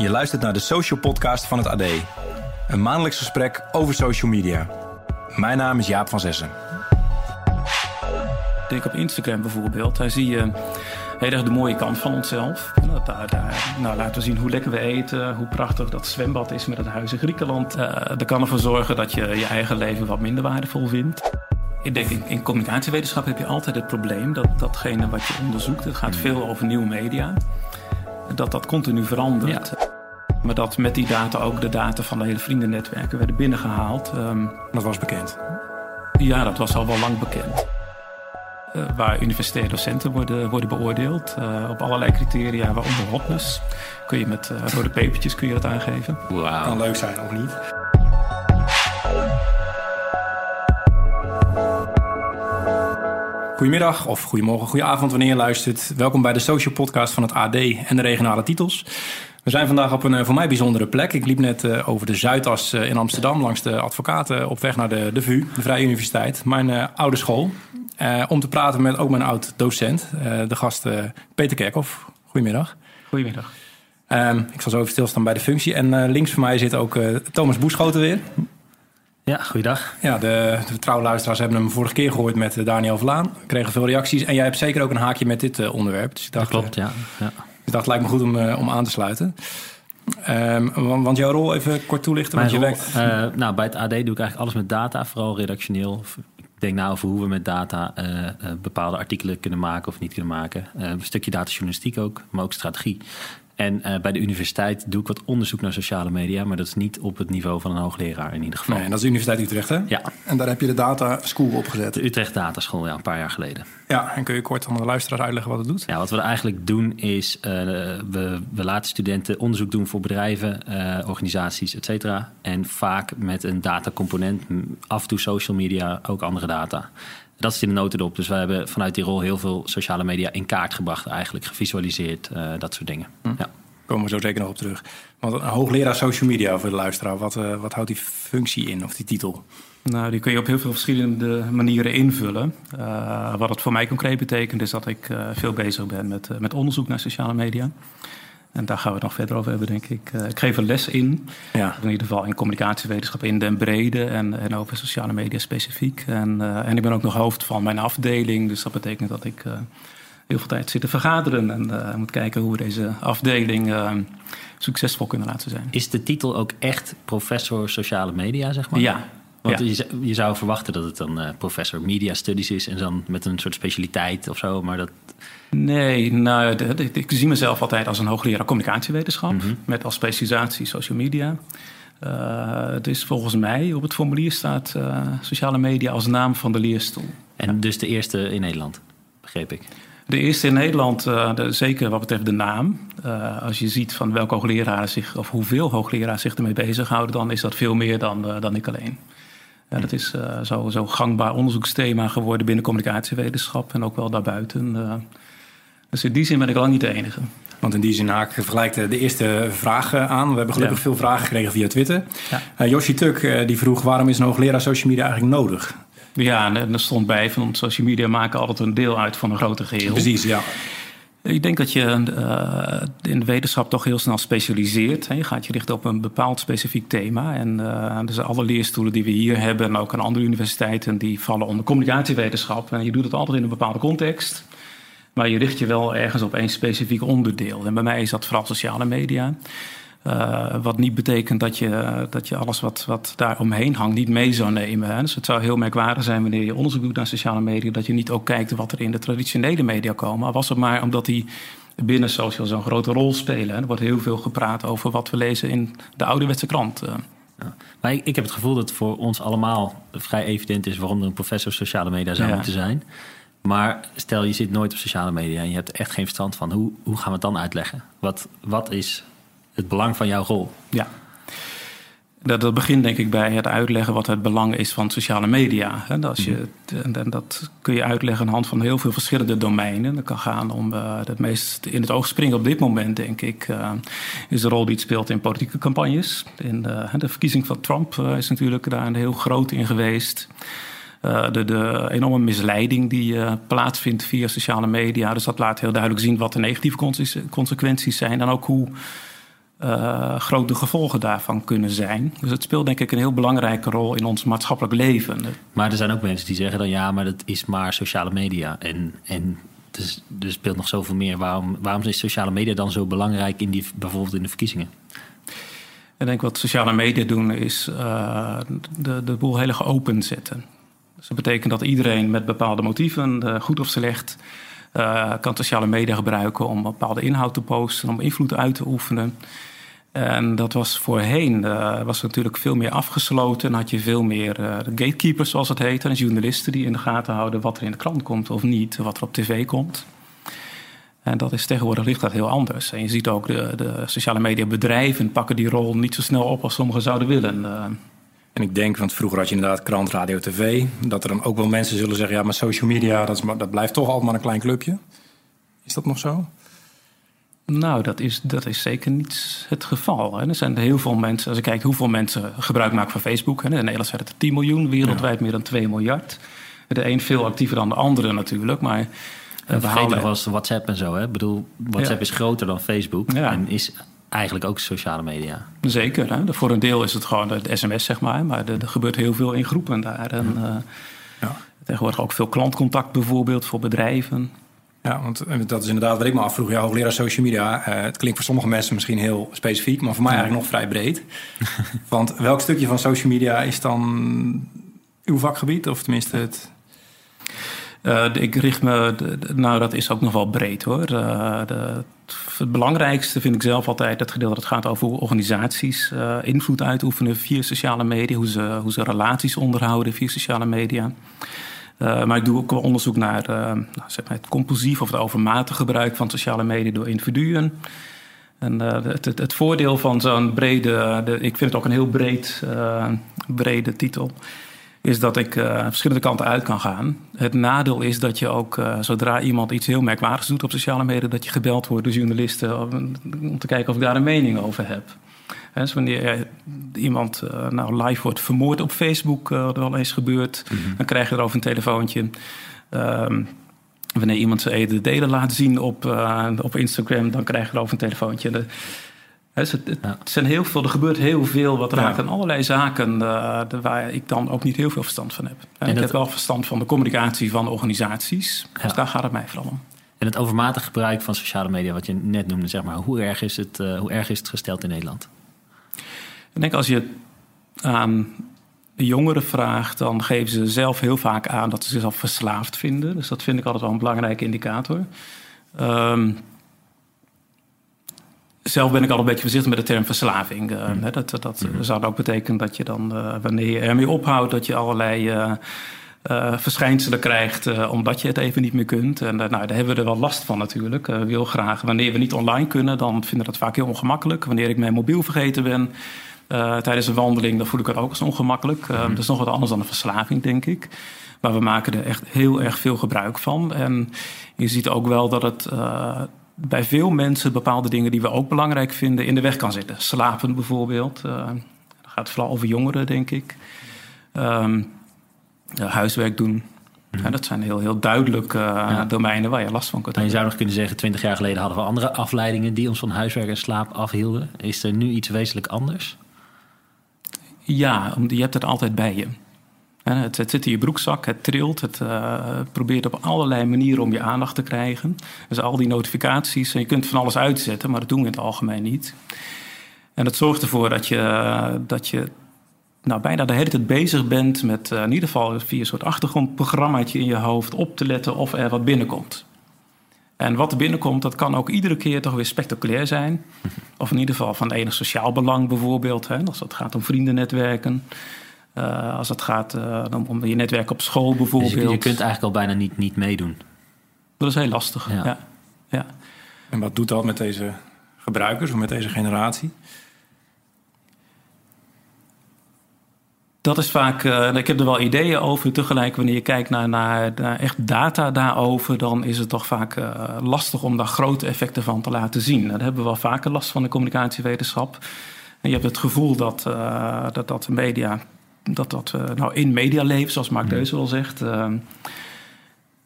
Je luistert naar de Social Podcast van het AD. Een maandelijks gesprek over social media. Mijn naam is Jaap van Zessen. Denk op Instagram bijvoorbeeld, daar zie je heel erg de mooie kant van onszelf. Nou, daar, daar, nou, laten we zien hoe lekker we eten, hoe prachtig dat zwembad is met het huis in Griekenland. Uh, dat kan ervoor zorgen dat je je eigen leven wat minder waardevol vindt. Ik denk in, in communicatiewetenschap heb je altijd het probleem dat datgene wat je onderzoekt, het gaat veel over nieuwe media, dat dat continu verandert. Ja. Maar dat met die data ook de data van de hele vriendennetwerken werden binnengehaald. Um, dat was bekend? Ja, dat was al wel lang bekend. Uh, waar universitaire docenten worden, worden beoordeeld uh, op allerlei criteria, waaronder hotness. Kun je met uh, rode pepertjes kun je dat aangeven. Wow. Kan leuk zijn of niet. Goedemiddag of goedemorgen, goedenavond wanneer je luistert. Welkom bij de Social Podcast van het AD en de regionale titels. We zijn vandaag op een voor mij bijzondere plek. Ik liep net uh, over de Zuidas uh, in Amsterdam langs de advocaten op weg naar de, de VU, de Vrije Universiteit, mijn oude school. om te praten met ook mijn oud docent, de gast Peter Kerkhoff. Goedemiddag. Goedemiddag. Ehm, ik zal zo even stilstaan bij de functie. En links van mij zit ook Thomas Boeschoten weer. Ja, goeiedag. Ja, de, de trouwe luisteraars hebben hem vorige keer gehoord met Daniel Vlaan. We kregen veel reacties. En jij hebt zeker ook een haakje met dit onderwerp. Dus ik dacht, dat klopt, ja. ja. Ik dacht, het lijkt me goed om, om aan te sluiten. Um, want jouw rol even kort toelichten. Mijn want je rol, werkt... uh, nou, bij het AD doe ik eigenlijk alles met data, vooral redactioneel. Ik denk na over hoe we met data uh, uh, bepaalde artikelen kunnen maken of niet kunnen maken. een stukje datajournalistiek ook, maar ook strategie. En uh, bij de universiteit doe ik wat onderzoek naar sociale media, maar dat is niet op het niveau van een hoogleraar in ieder geval. Nee, en dat is de Universiteit Utrecht, hè? Ja. En daar heb je de Data School opgezet. De Utrecht Data School, ja, een paar jaar geleden. Ja, en kun je kort aan de luisteraars uitleggen wat het doet? Ja, wat we eigenlijk doen is, uh, we, we laten studenten onderzoek doen voor bedrijven, uh, organisaties, et cetera. En vaak met een datacomponent, af en toe social media, ook andere data. Dat is in de notendop. Dus we hebben vanuit die rol heel veel sociale media in kaart gebracht, eigenlijk gevisualiseerd, uh, dat soort dingen. Hm. Ja komen we zo zeker nog op terug. Want een hoogleraar social media voor de luisteraar, wat, uh, wat houdt die functie in of die titel? Nou, die kun je op heel veel verschillende manieren invullen. Uh, wat het voor mij concreet betekent, is dat ik uh, veel bezig ben met, met onderzoek naar sociale media. En daar gaan we het nog verder over hebben, denk ik. ik geef een les in. Ja. In ieder geval in communicatiewetenschap in den brede en, en over sociale media specifiek. En, en ik ben ook nog hoofd van mijn afdeling. Dus dat betekent dat ik heel veel tijd zitten vergaderen. En uh, moet kijken hoe we deze afdeling uh, succesvol kunnen laten zijn. Is de titel ook echt professor sociale media, zeg maar? Ja. Want ja. je, je, zou verwachten dat het dan uh, professor media studies is en dan met een soort specialiteit of zo, maar dat. Nee, nou, ik zie mezelf altijd als een hoogleraar communicatiewetenschap mm -hmm. met als specialisatie social media. het is volgens mij op het formulier staat sociale media als naam van de leerstoel. En ja. dus de eerste in Nederland, begreep ik. De eerste in Nederland, uh, de, zeker wat betreft de naam. Als je ziet van welke hoogleraren zich, of hoeveel hoogleraren zich ermee bezighouden, dan is dat veel meer dan, dan ik alleen. Ja, dat is zo'n zo gangbaar onderzoeksthema geworden binnen communicatiewetenschap en ook wel daarbuiten. Dus in die zin ben ik lang niet de enige. Want in die zin haak ik gelijk de, de eerste vraag aan. We hebben gelukkig ja. veel vragen gekregen via Twitter. Ja. Yoshi Tuk die vroeg waarom is een hoogleraar social media eigenlijk nodig? Ja, en er stond bij van social media maken altijd een deel uit van een groter geheel. Precies, ja. Ik denk dat je uh, in de wetenschap toch heel snel specialiseert. Je gaat je richten op een bepaald specifiek thema. En uh, dus alle leerstoelen die we hier hebben en ook aan andere universiteiten, die vallen onder communicatiewetenschap. En je doet het altijd in een bepaalde context. Maar je richt je wel ergens op één specifiek onderdeel. En bij mij is dat vooral sociale media. Uh, wat niet betekent dat je, dat je alles wat, wat daar omheen hangt niet mee zou nemen. Hè. Dus het zou heel merkwaardig zijn wanneer je onderzoek doet naar sociale media, dat je niet ook kijkt wat er in de traditionele media komen. Al was het maar omdat die binnen social zo'n grote rol spelen. Hè. Er wordt heel veel gepraat over wat we lezen in de ouderwetse krant. Uh. Ja. Maar ik, ik, heb het gevoel dat het voor ons allemaal vrij evident is waarom er een professor sociale media zou ja. moeten zijn. Maar stel je zit nooit op sociale media en je hebt echt geen verstand van. Hoe, hoe gaan we het dan uitleggen? Wat, wat is het belang van jouw rol. Ja. Dat, dat begint denk ik bij het uitleggen wat het belang is van sociale media. Als je, en dat kun je uitleggen aan de hand van heel veel verschillende domeinen. Dat kan gaan om uh, het meest in het oog springen op dit moment, denk ik, uh, is de rol die het speelt in politieke campagnes. In de, de verkiezing van Trump uh, is natuurlijk daar een heel groot in geweest. Uh, de, de, enorme misleiding die uh, plaatsvindt via sociale media. Dus dat laat heel duidelijk zien wat de negatieve consequenties zijn. En ook hoe grote gevolgen daarvan kunnen zijn. Dus het speelt denk ik een heel belangrijke rol in ons maatschappelijk leven. Maar er zijn ook mensen die zeggen dan ja, maar dat is maar sociale media. En, en dus, er speelt nog zoveel meer. Waarom, waarom is sociale media dan zo belangrijk in die, bijvoorbeeld in de verkiezingen? Ik denk wat sociale media doen is uh, de, de boel heel geopend zetten. Dus dat betekent dat iedereen met bepaalde motieven, uh, goed of slecht, uh, kan sociale media gebruiken om bepaalde inhoud te posten, om invloed uit te oefenen. En dat was voorheen was natuurlijk veel meer afgesloten. En had je veel meer gatekeepers, zoals het heet. En journalisten die in de gaten houden wat er in de krant komt of niet, wat er op tv komt. En dat is tegenwoordig ligt heel anders. En je ziet ook de, de sociale media bedrijven pakken die rol niet zo snel op als sommigen zouden willen. En ik denk, want vroeger had je inderdaad krant, radio, tv... dat er dan ook wel mensen zullen zeggen... ja, maar social media, dat, is maar, dat blijft toch altijd maar een klein clubje. Is dat nog zo? Nou, dat is, dat is zeker niet het geval. Hè. Er zijn heel veel mensen, als ik kijk hoeveel mensen gebruik maken van Facebook... Hè. in Nederland zijn het 10 miljoen, wereldwijd meer dan 2 miljard. De een veel actiever dan de andere natuurlijk, maar... En vergeten nog was WhatsApp en zo. Hè? Ik bedoel, WhatsApp is groter dan Facebook en is eigenlijk ook sociale media. Zeker. Hè? Voor een deel is het gewoon de sms, zeg maar. Maar er, gebeurt heel veel in groepen daar. En, uh, ja. Tegenwoordig ook veel klantcontact bijvoorbeeld voor bedrijven. Ja, want dat is inderdaad wat ik me afvroeg. Ja, hoogleraar social media. Uh, het klinkt voor sommige mensen misschien heel specifiek, maar voor mij eigenlijk nog vrij breed. want welk stukje van social media is dan uw vakgebied? Of tenminste het uh, ik richt me, nou dat is ook nog wel breed hoor. Uh, de, het belangrijkste vind ik zelf altijd het gedeelte dat gaat over hoe organisaties uh, invloed uitoefenen via sociale media, hoe ze, hoe ze relaties onderhouden via sociale media. maar ik doe ook wel onderzoek naar nou, zeg maar het compulsief of het overmatig gebruik van sociale media door individuen. En het, het, het, voordeel van zo'n brede, de, ik vind het ook een heel breed, brede titel is dat ik uh, verschillende kanten uit kan gaan. Het nadeel is dat je ook, uh, zodra iemand iets heel merkwaardigs doet op sociale media, dat je gebeld wordt door journalisten om, om te kijken of ik daar een mening over heb. He, dus wanneer iemand uh, nou live wordt vermoord op Facebook, wat wel eens gebeurt, mm -hmm. dan krijg je erover een telefoontje. Um, wanneer iemand zijn ede delen laat zien op, op Instagram, dan krijg je erover een telefoontje. De, het, het, zijn heel veel, er gebeurt heel veel wat raakt aan allerlei zaken uh, waar ik dan ook niet heel veel verstand van heb. En, ik heb wel verstand van de communicatie van organisaties. Dus daar gaat het mij vooral om. En het overmatig gebruik van sociale media, wat je net noemde, zeg maar, hoe erg is het, uh, hoe erg is het gesteld in Nederland? Ik denk als je aan jongeren vraagt, dan geven ze zelf heel vaak aan dat ze zichzelf verslaafd vinden. Dus dat vind ik altijd wel een belangrijke indicator. Um, zelf ben ik al een beetje voorzichtig met de term verslaving. Uh, mm. Dat, dat mm. zou ook betekenen dat je dan, uh, wanneer je ermee ophoudt, dat je allerlei uh, verschijnselen krijgt, omdat je het even niet meer kunt. En nou, daar hebben we er wel last van natuurlijk. wil graag, wanneer we niet online kunnen, dan vinden we dat vaak heel ongemakkelijk. Wanneer ik mijn mobiel vergeten ben tijdens een wandeling, dan voel ik het ook als ongemakkelijk. Mm. Dat is nog wat anders dan een verslaving, denk ik. Maar we maken er echt heel erg veel gebruik van. En je ziet ook wel dat het bij veel mensen bepaalde dingen die we ook belangrijk vinden in de weg kan zitten. Slapen bijvoorbeeld. Uh, dat gaat vooral over jongeren, denk ik. Um, huiswerk doen. Mhm. Ja, dat zijn heel, heel duidelijk uh, ja. domeinen waar je last van kunt hebben. je zou nog kunnen zeggen, twintig jaar geleden hadden we andere afleidingen die ons van huiswerk en slaap afhielden. Is er nu iets wezenlijk anders? Ja, je hebt het altijd bij je. Het, het, zit in je broekzak, het trilt, het uh, probeert op allerlei manieren om je aandacht te krijgen. Dus al die notificaties, en je kunt van alles uitzetten, maar dat doen we in het algemeen niet. En dat zorgt ervoor dat je, dat je nou, bijna de hele tijd bezig bent met uh, in ieder geval via een soort achtergrondprogrammaatje in je hoofd op te letten of er wat binnenkomt. En wat er binnenkomt, dat kan ook iedere keer toch weer spectaculair zijn. Of in ieder geval van enig sociaal belang bijvoorbeeld, hè, als het gaat om vriendennetwerken. Uh, als het gaat uh, om je netwerk op school bijvoorbeeld. Dus je, je, kunt eigenlijk al bijna niet, niet meedoen. Dat is heel lastig, ja. ja. ja. En wat doet dat met deze gebruikers of met deze generatie? Dat is vaak, uh, ik heb er wel ideeën over. Tegelijk, wanneer je kijkt naar, naar, naar echt data daarover, dan is het toch vaak uh, lastig om daar grote effecten van te laten zien. Daar hebben we wel vaker last van de communicatiewetenschap. En je hebt het gevoel dat, uh, dat, dat media dat dat uh, nou in media leeft, zoals Mark. Deus wel zegt. Uh,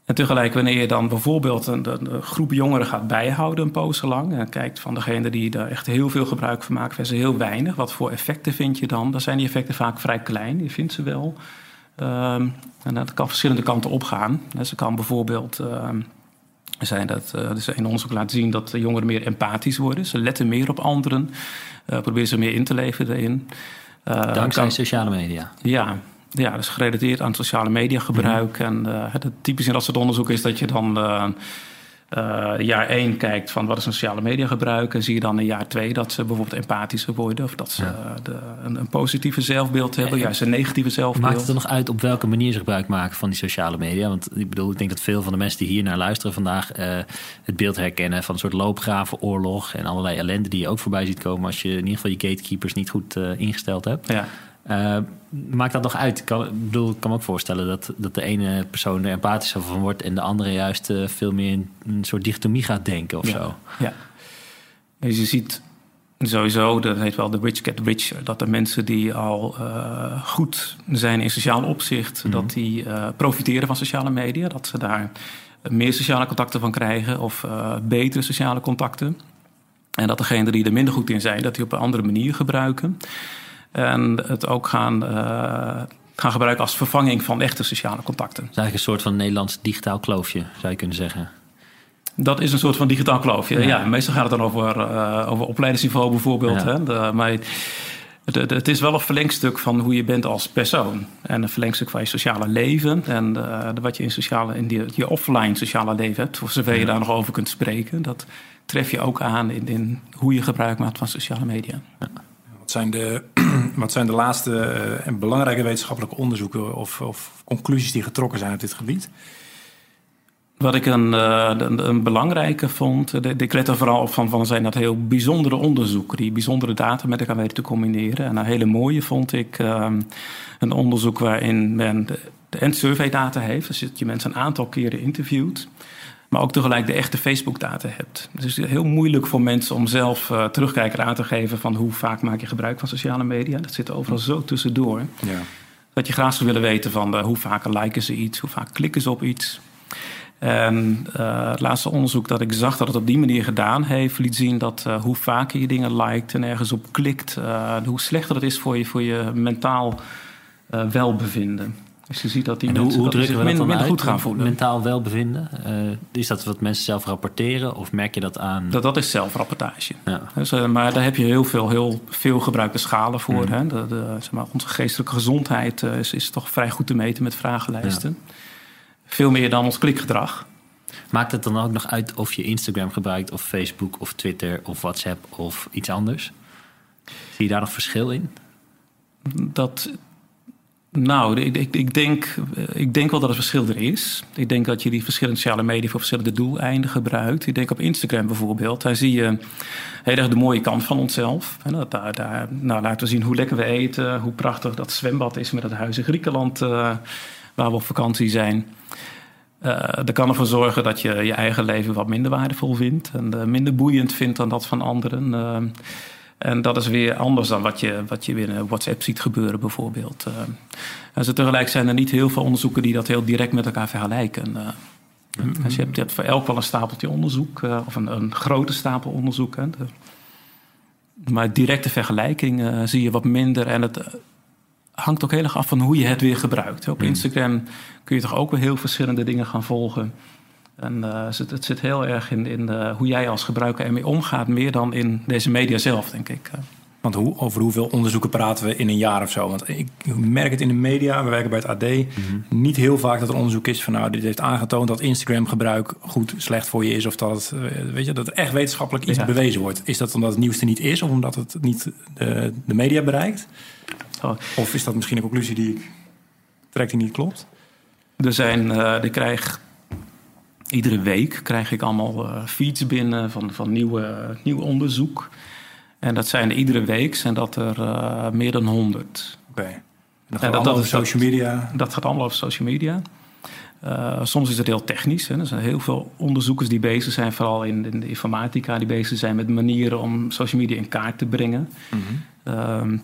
En tegelijk, wanneer je dan bijvoorbeeld een, een, groep jongeren gaat bijhouden een poos lang... en kijkt van degene die daar echt heel veel gebruik van maken versus heel weinig... wat voor effecten vind je dan? Dan zijn die effecten vaak vrij klein, je vindt ze wel. Um, en dat kan verschillende kanten opgaan. Dus ze kan bijvoorbeeld... Um, zijn dat, uh, dus een onderzoek laat zien dat jongeren meer empathisch worden. Ze letten meer op anderen, uh, proberen ze meer in te leven erin. Uh, Dankzij kan, sociale media. Ja, ja, dus gerelateerd aan sociale media gebruik. Mm -hmm. En uh, het typisch in dat soort onderzoek is dat je dan uh, uh, jaar één kijkt van wat is een sociale media gebruik. En zie je dan in jaar twee dat ze bijvoorbeeld empathischer worden. Of dat ze ja. de, een, een, positieve zelfbeeld hebben, en, juist een negatieve zelfbeeld. Maakt het er nog uit op welke manier ze gebruik maken van die sociale media? Want ik bedoel, ik denk dat veel van de mensen die hier naar luisteren vandaag het beeld herkennen van een soort loopgravenoorlog. En allerlei ellende die je ook voorbij ziet komen als je in ieder geval je gatekeepers niet goed ingesteld hebt. Ja. Uh, maakt dat nog uit? Ik kan, bedoel, ik kan me ook voorstellen dat, dat de ene persoon er empathischer van wordt en de andere juist uh, veel meer in een soort dichotomie gaat denken of ja. zo. Ja. Dus je ziet sowieso, dat heet wel de rich get richer, dat de mensen die al uh, goed zijn in sociaal opzicht, mm -hmm. dat die profiteren van sociale media, dat ze daar meer sociale contacten van krijgen of betere sociale contacten. En dat degenen die er minder goed in zijn, dat die op een andere manier gebruiken. En het ook gaan, uh, gaan gebruiken als vervanging van echte sociale contacten. Het is eigenlijk een soort van Nederlands digitaal kloofje, zou je kunnen zeggen. Dat is een soort van digitaal kloofje. Ja, ja meestal gaat het dan over, uh, over opleidingsniveau bijvoorbeeld. Ja. Hè? De, maar het, het, is wel een verlengstuk van hoe je bent als persoon. En een verlengstuk van je sociale leven. En uh, wat je in, sociale, in die, je offline sociale leven hebt. Voor zover je ja. daar nog over kunt spreken. Dat tref je ook aan in, in hoe je gebruik maakt van sociale media. Ja. Zijn de, wat zijn de laatste uh, en belangrijke wetenschappelijke onderzoeken of, of, conclusies die getrokken zijn op dit gebied? Wat ik een, een, belangrijke vond, de, ik let er vooral op van, van zijn dat heel bijzondere onderzoeken, die bijzondere data met elkaar weten te combineren. En een hele mooie vond ik uh, een onderzoek waarin men de, de end-survey data heeft. Dus dat je mensen een aantal keren interviewt maar ook tegelijk de echte Facebook-data hebt. Dus het is heel moeilijk voor mensen om zelf uh, terugkijker aan te geven van hoe vaak maak je gebruik van sociale media. Dat zit overal zo tussendoor. Ja. Dat je graag zou willen weten van uh, hoe vaak liken ze iets, hoe vaak klikken ze op iets. En uh, het laatste onderzoek dat ik zag dat het op die manier gedaan heeft, liet zien dat hoe vaker je dingen liked en ergens op klikt, hoe slechter het is voor je, voor je mentaal welbevinden. Dus je ziet dat die en mensen hoe, hoe dat zich minder, minder, minder uit, goed gaan voelen. Mentaal welbevinden. Uh, is dat wat mensen zelf rapporteren of merk je dat aan? Dat, dat is zelfrapportage. Ja. Dus, uh, maar daar heb je heel veel, heel veel gebruikte schalen voor. Mm. Hè? De, de, zeg maar, onze geestelijke gezondheid uh, is, is toch vrij goed te meten met vragenlijsten. Ja. Veel meer dan ons klikgedrag. Maakt het dan ook nog uit of je Instagram gebruikt of Facebook of Twitter of WhatsApp of iets anders? Zie je daar nog verschil in? Dat nou, ik, ik, ik, denk, ik denk wel dat het verschil er is. Ik denk dat je die verschillende sociale media voor verschillende doeleinden gebruikt. Ik denk op Instagram bijvoorbeeld. Daar zie je heel erg de mooie kant van onszelf. En daar, daar nou, laten we zien hoe lekker we eten. Hoe prachtig dat zwembad is met het huis in Griekenland uh, waar we op vakantie zijn. Uh, dat kan ervoor zorgen dat je je eigen leven wat minder waardevol vindt. En minder boeiend vindt dan dat van anderen. En dat is weer anders dan wat je, wat je weer in WhatsApp ziet gebeuren, bijvoorbeeld. Uh, dus tegelijk zijn er niet heel veel onderzoeken die dat heel direct met elkaar vergelijken. Mm-hmm. dus je, hebt, je hebt voor elk wel een stapeltje onderzoek, uh, of een, een, grote stapel onderzoek. Hè. De, maar directe vergelijking zie je wat minder. En het hangt ook heel erg af van hoe je het weer gebruikt. Op mm. Instagram kun je toch ook weer heel verschillende dingen gaan volgen. En uh, het, het, zit heel erg in, in uh, hoe jij als gebruiker ermee omgaat, meer dan in deze media zelf, denk ik. Want hoe, over hoeveel onderzoeken praten we in een jaar of zo? Want ik merk het in de media, we werken bij het AD, mm -hmm. niet heel vaak dat er onderzoek is van nou, dit heeft aangetoond dat Instagram gebruik goed, slecht voor je is. Of dat, het, weet je, dat er echt wetenschappelijk iets ja. bewezen wordt. Is dat omdat het nieuwste niet is of omdat het niet de, de media bereikt? Oh. Of is dat misschien een conclusie die ik trek die niet klopt? Er zijn, uh, ik krijg Iedere week krijg ik allemaal uh, feeds binnen van, van nieuwe, nieuw onderzoek. En dat zijn iedere week zijn dat er uh, meer dan 100. Oké. Okay. Dat gaat allemaal over social media? Dat, gaat allemaal over social media. Uh, soms is het heel technisch. Hè. Er zijn heel veel onderzoekers die bezig zijn, vooral in, in, de informatica, die bezig zijn met manieren om social media in kaart te brengen. Mm -hmm. uh,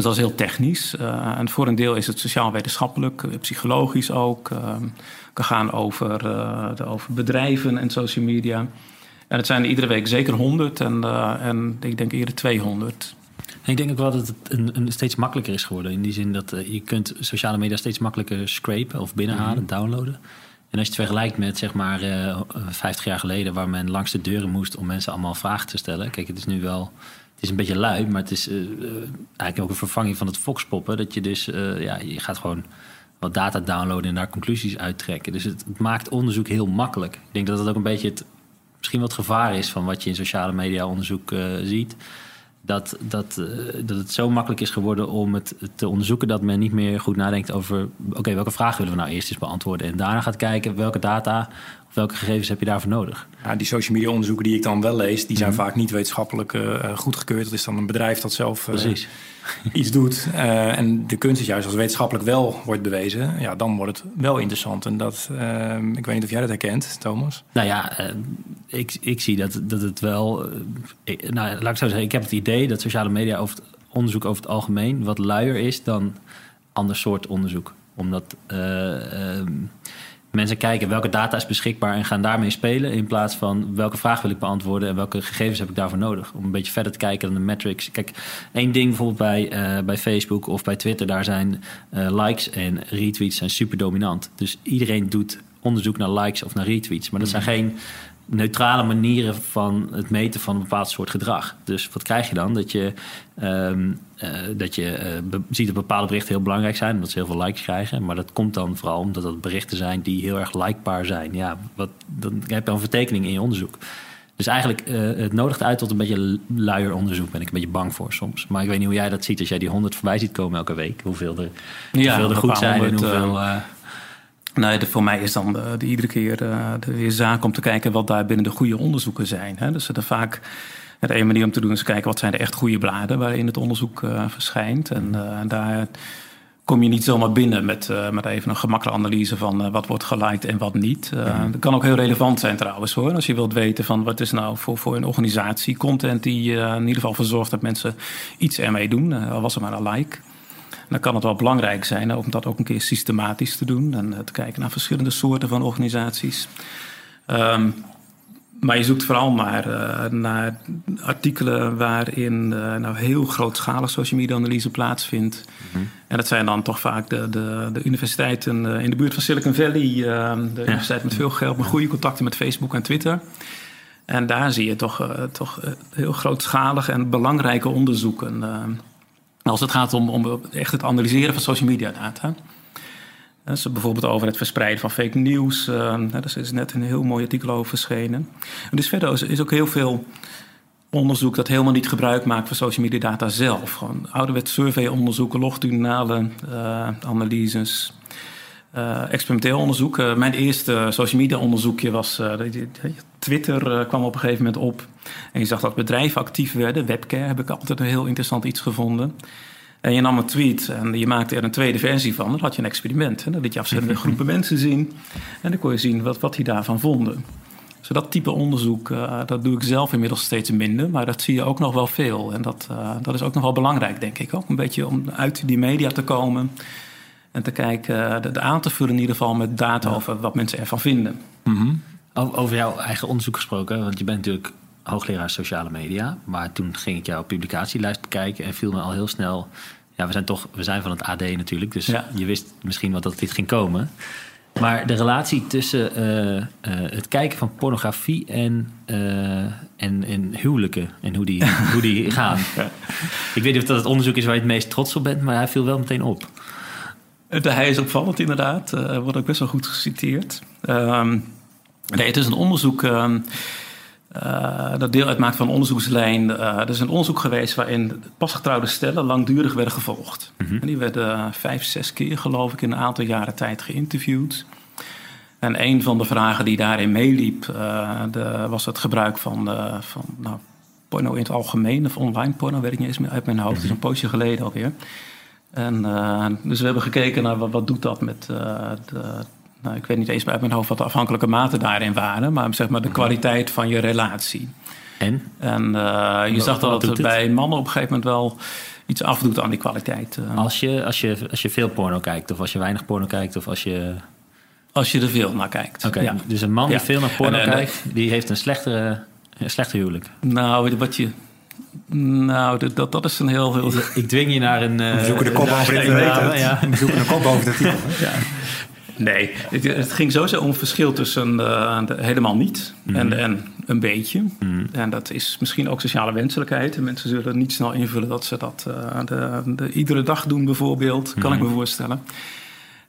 Dus dat is heel technisch. Uh, en voor een deel is het sociaal-wetenschappelijk, psychologisch ook. kan gaan over, de, over bedrijven en social media. En het zijn er iedere week zeker 100 en, en ik denk eerder 200. ik denk ook wel dat het een, een, steeds makkelijker is geworden. In die zin dat je kunt sociale media steeds makkelijker scrapen of binnenhalen, mm downloaden. En als je het vergelijkt met zeg maar uh, eh, 50 jaar geleden, waar men langs de deuren moest om mensen allemaal vragen te stellen. Kijk, het is nu wel. Het is een beetje lui, maar het is uh, eigenlijk ook een vervanging van het foxpoppen. Dat je dus, uh, ja, je gaat gewoon wat data downloaden en daar conclusies uittrekken. Dus het, het, maakt onderzoek heel makkelijk. Ik denk dat dat ook een beetje het, misschien wat gevaar is van wat je in sociale media onderzoek ziet dat, dat, dat het zo makkelijk is geworden om het te onderzoeken dat men niet meer goed nadenkt over: oké, welke vraag willen we nou eerst eens beantwoorden? En daarna gaat kijken welke data welke gegevens heb je daarvoor nodig? Ja, die social media onderzoeken die ik dan wel lees, die zijn mhm. vaak niet wetenschappelijk uh, goedgekeurd. Dat is dan een bedrijf dat zelf uh, iets doet. Uh, en de kunst is juist als wetenschappelijk wel wordt bewezen, ja, dan wordt het wel interessant. En dat, ik weet niet of jij dat herkent, Thomas. Nou ja, ik, ik zie dat, dat het wel. Ik, nou, laat ik zo zeggen, ik heb het idee dat sociale media over het onderzoek over het algemeen wat luier is dan ander soort onderzoek. Omdat. Ehm, mensen kijken welke data is beschikbaar en gaan daarmee spelen. In plaats van welke vraag wil ik beantwoorden en welke gegevens heb ik daarvoor nodig. Om een beetje verder te kijken dan de metrics. Kijk, één ding bijvoorbeeld bij, uh, bij Facebook of bij Twitter, daar zijn uh, likes en retweets zijn super dominant. Dus iedereen doet onderzoek naar likes of naar retweets. Maar dat zijn mhm. geen neutrale manieren van het meten van een bepaald soort gedrag. Dus wat krijg je dan? Dat je, um, uh, dat je uh, ziet dat bepaalde berichten heel belangrijk zijn, omdat ze heel veel likes krijgen. Maar dat komt dan vooral omdat dat berichten zijn die heel erg likebaar zijn. Ja, wat, dan heb je een vertekening in je onderzoek. Dus eigenlijk, uh, het nodigt uit tot een beetje luier onderzoek. Ben ik een beetje bang voor soms. Maar ik weet niet hoe jij dat ziet als jij die honderd voorbij ziet komen elke week. Hoeveel er, ja, hoeveel er goed zijn en hoeveel... Nee, de, voor mij is dan de, de iedere keer uh, de zaak om te kijken wat daar binnen de goede onderzoeken zijn. Hè. Dus er vaak, de ene manier om te doen is kijken wat zijn de echt goede bladen waarin het onderzoek uh, verschijnt. En uh, daar kom je niet zomaar binnen met, met even een gemakkelijke analyse van wat wordt geliked en wat niet. Mm. Dat kan ook heel relevant zijn trouwens hoor. Als je wilt weten van wat is nou voor, voor een organisatie content die in ieder geval voor zorgt dat mensen iets ermee doen. al was er maar een like dan kan het wel belangrijk zijn om dat ook een keer systematisch te doen en eh, te kijken naar verschillende soorten van organisaties. Um, maar je zoekt vooral maar uh, naar artikelen waarin uh, nou heel grootschalig social media analyse plaatsvindt. Mm En dat zijn dan toch vaak de, de, de universiteiten in de buurt van Silicon Valley. Uh, de universiteit met veel geld, met goede contacten met Facebook en Twitter. En daar zie je toch, toch heel grootschalige en belangrijke onderzoeken. Als het gaat om, om echt het analyseren van social media data. Dus bijvoorbeeld over het verspreiden van fake news. Uh, daar is net een heel mooi artikel over verschenen. dus verder is ook heel veel onderzoek dat helemaal niet gebruik maakt van social media data zelf. Gewoon ouderwets surveyonderzoeken, longitudinale uh, analyses. Uh, experimenteel onderzoek. Uh, mijn eerste social media onderzoekje was. Uh, Twitter kwam op een gegeven moment op. En je zag dat bedrijven actief werden. Webcare heb ik altijd een heel interessant iets gevonden. En je nam een tweet en je maakte er een tweede versie van. Dan had je een experiment. Dan liet je afzendende groepen mensen zien. En dan kon je zien wat, wat die daarvan vonden. Dus dat type onderzoek, dat doe ik zelf inmiddels steeds minder. Maar dat zie je ook nog wel veel. En dat, dat is ook nog wel belangrijk, denk ik. Ook een beetje om uit die media te komen en te kijken, de, de aan te vullen in ieder geval met data over wat mensen ervan vinden. Mm Over jouw eigen onderzoek gesproken, want je bent natuurlijk hoogleraar sociale media. Maar toen ging ik jouw publicatielijst bekijken en viel me al heel snel. Ja, we zijn toch, we zijn van het AD natuurlijk, dus je wist misschien wat dat dit ging komen. Maar de relatie tussen uh, uh, het kijken van pornografie en, uh, en, en huwelijken en hoe die, hoe die gaan. Ik weet niet of dat het onderzoek is waar je het meest trots op bent, maar hij viel wel meteen op. Hij is opvallend inderdaad. Uh, wordt ook best wel goed geciteerd. Uh, nee, het is een onderzoek uh, dat deel uitmaakt van een onderzoekslijn. er is een onderzoek geweest waarin pasgetrouwde stellen langdurig werden gevolgd. Mm -hmm. Die werden vijf, zes keer geloof ik in een aantal jaren tijd geïnterviewd. En een van de vragen die daarin meeliep de, was het gebruik van, van nou, porno in het algemeen. Of online porno, weet ik niet eens meer uit mijn hoofd. Het is een poosje geleden alweer. En, uh, dus we hebben gekeken naar wat, wat doet dat met uh, de, nou, ik weet niet eens uit mijn hoofd wat de afhankelijke maten daarin waren, maar zeg maar de kwaliteit van je relatie. En? En uh, je zag dat het bij mannen op een gegeven moment wel iets afdoet aan die kwaliteit. eh. Als je, als, je, als je veel porno kijkt, of als je weinig porno kijkt, of als je. als je er veel naar kijkt. Ja. dus een man die Ja. veel naar porno En, en, kijkt, die heeft een slechtere, een slechter huwelijk. Nou, wat je. Nou, dat- dat, dat is een heel. heel Ik dwing je naar een. eh, We zoeken de kop over dit ja, weten. ja. We zoeken de kop over artikel. hè? Nee, het, het ging sowieso om verschil tussen eh, de- helemaal niet en, en een beetje. En dat is misschien ook sociale wenselijkheid. En Mensen zullen niet snel invullen dat ze dat eh, de, de, iedere dag doen, bijvoorbeeld. Kan ik me voorstellen.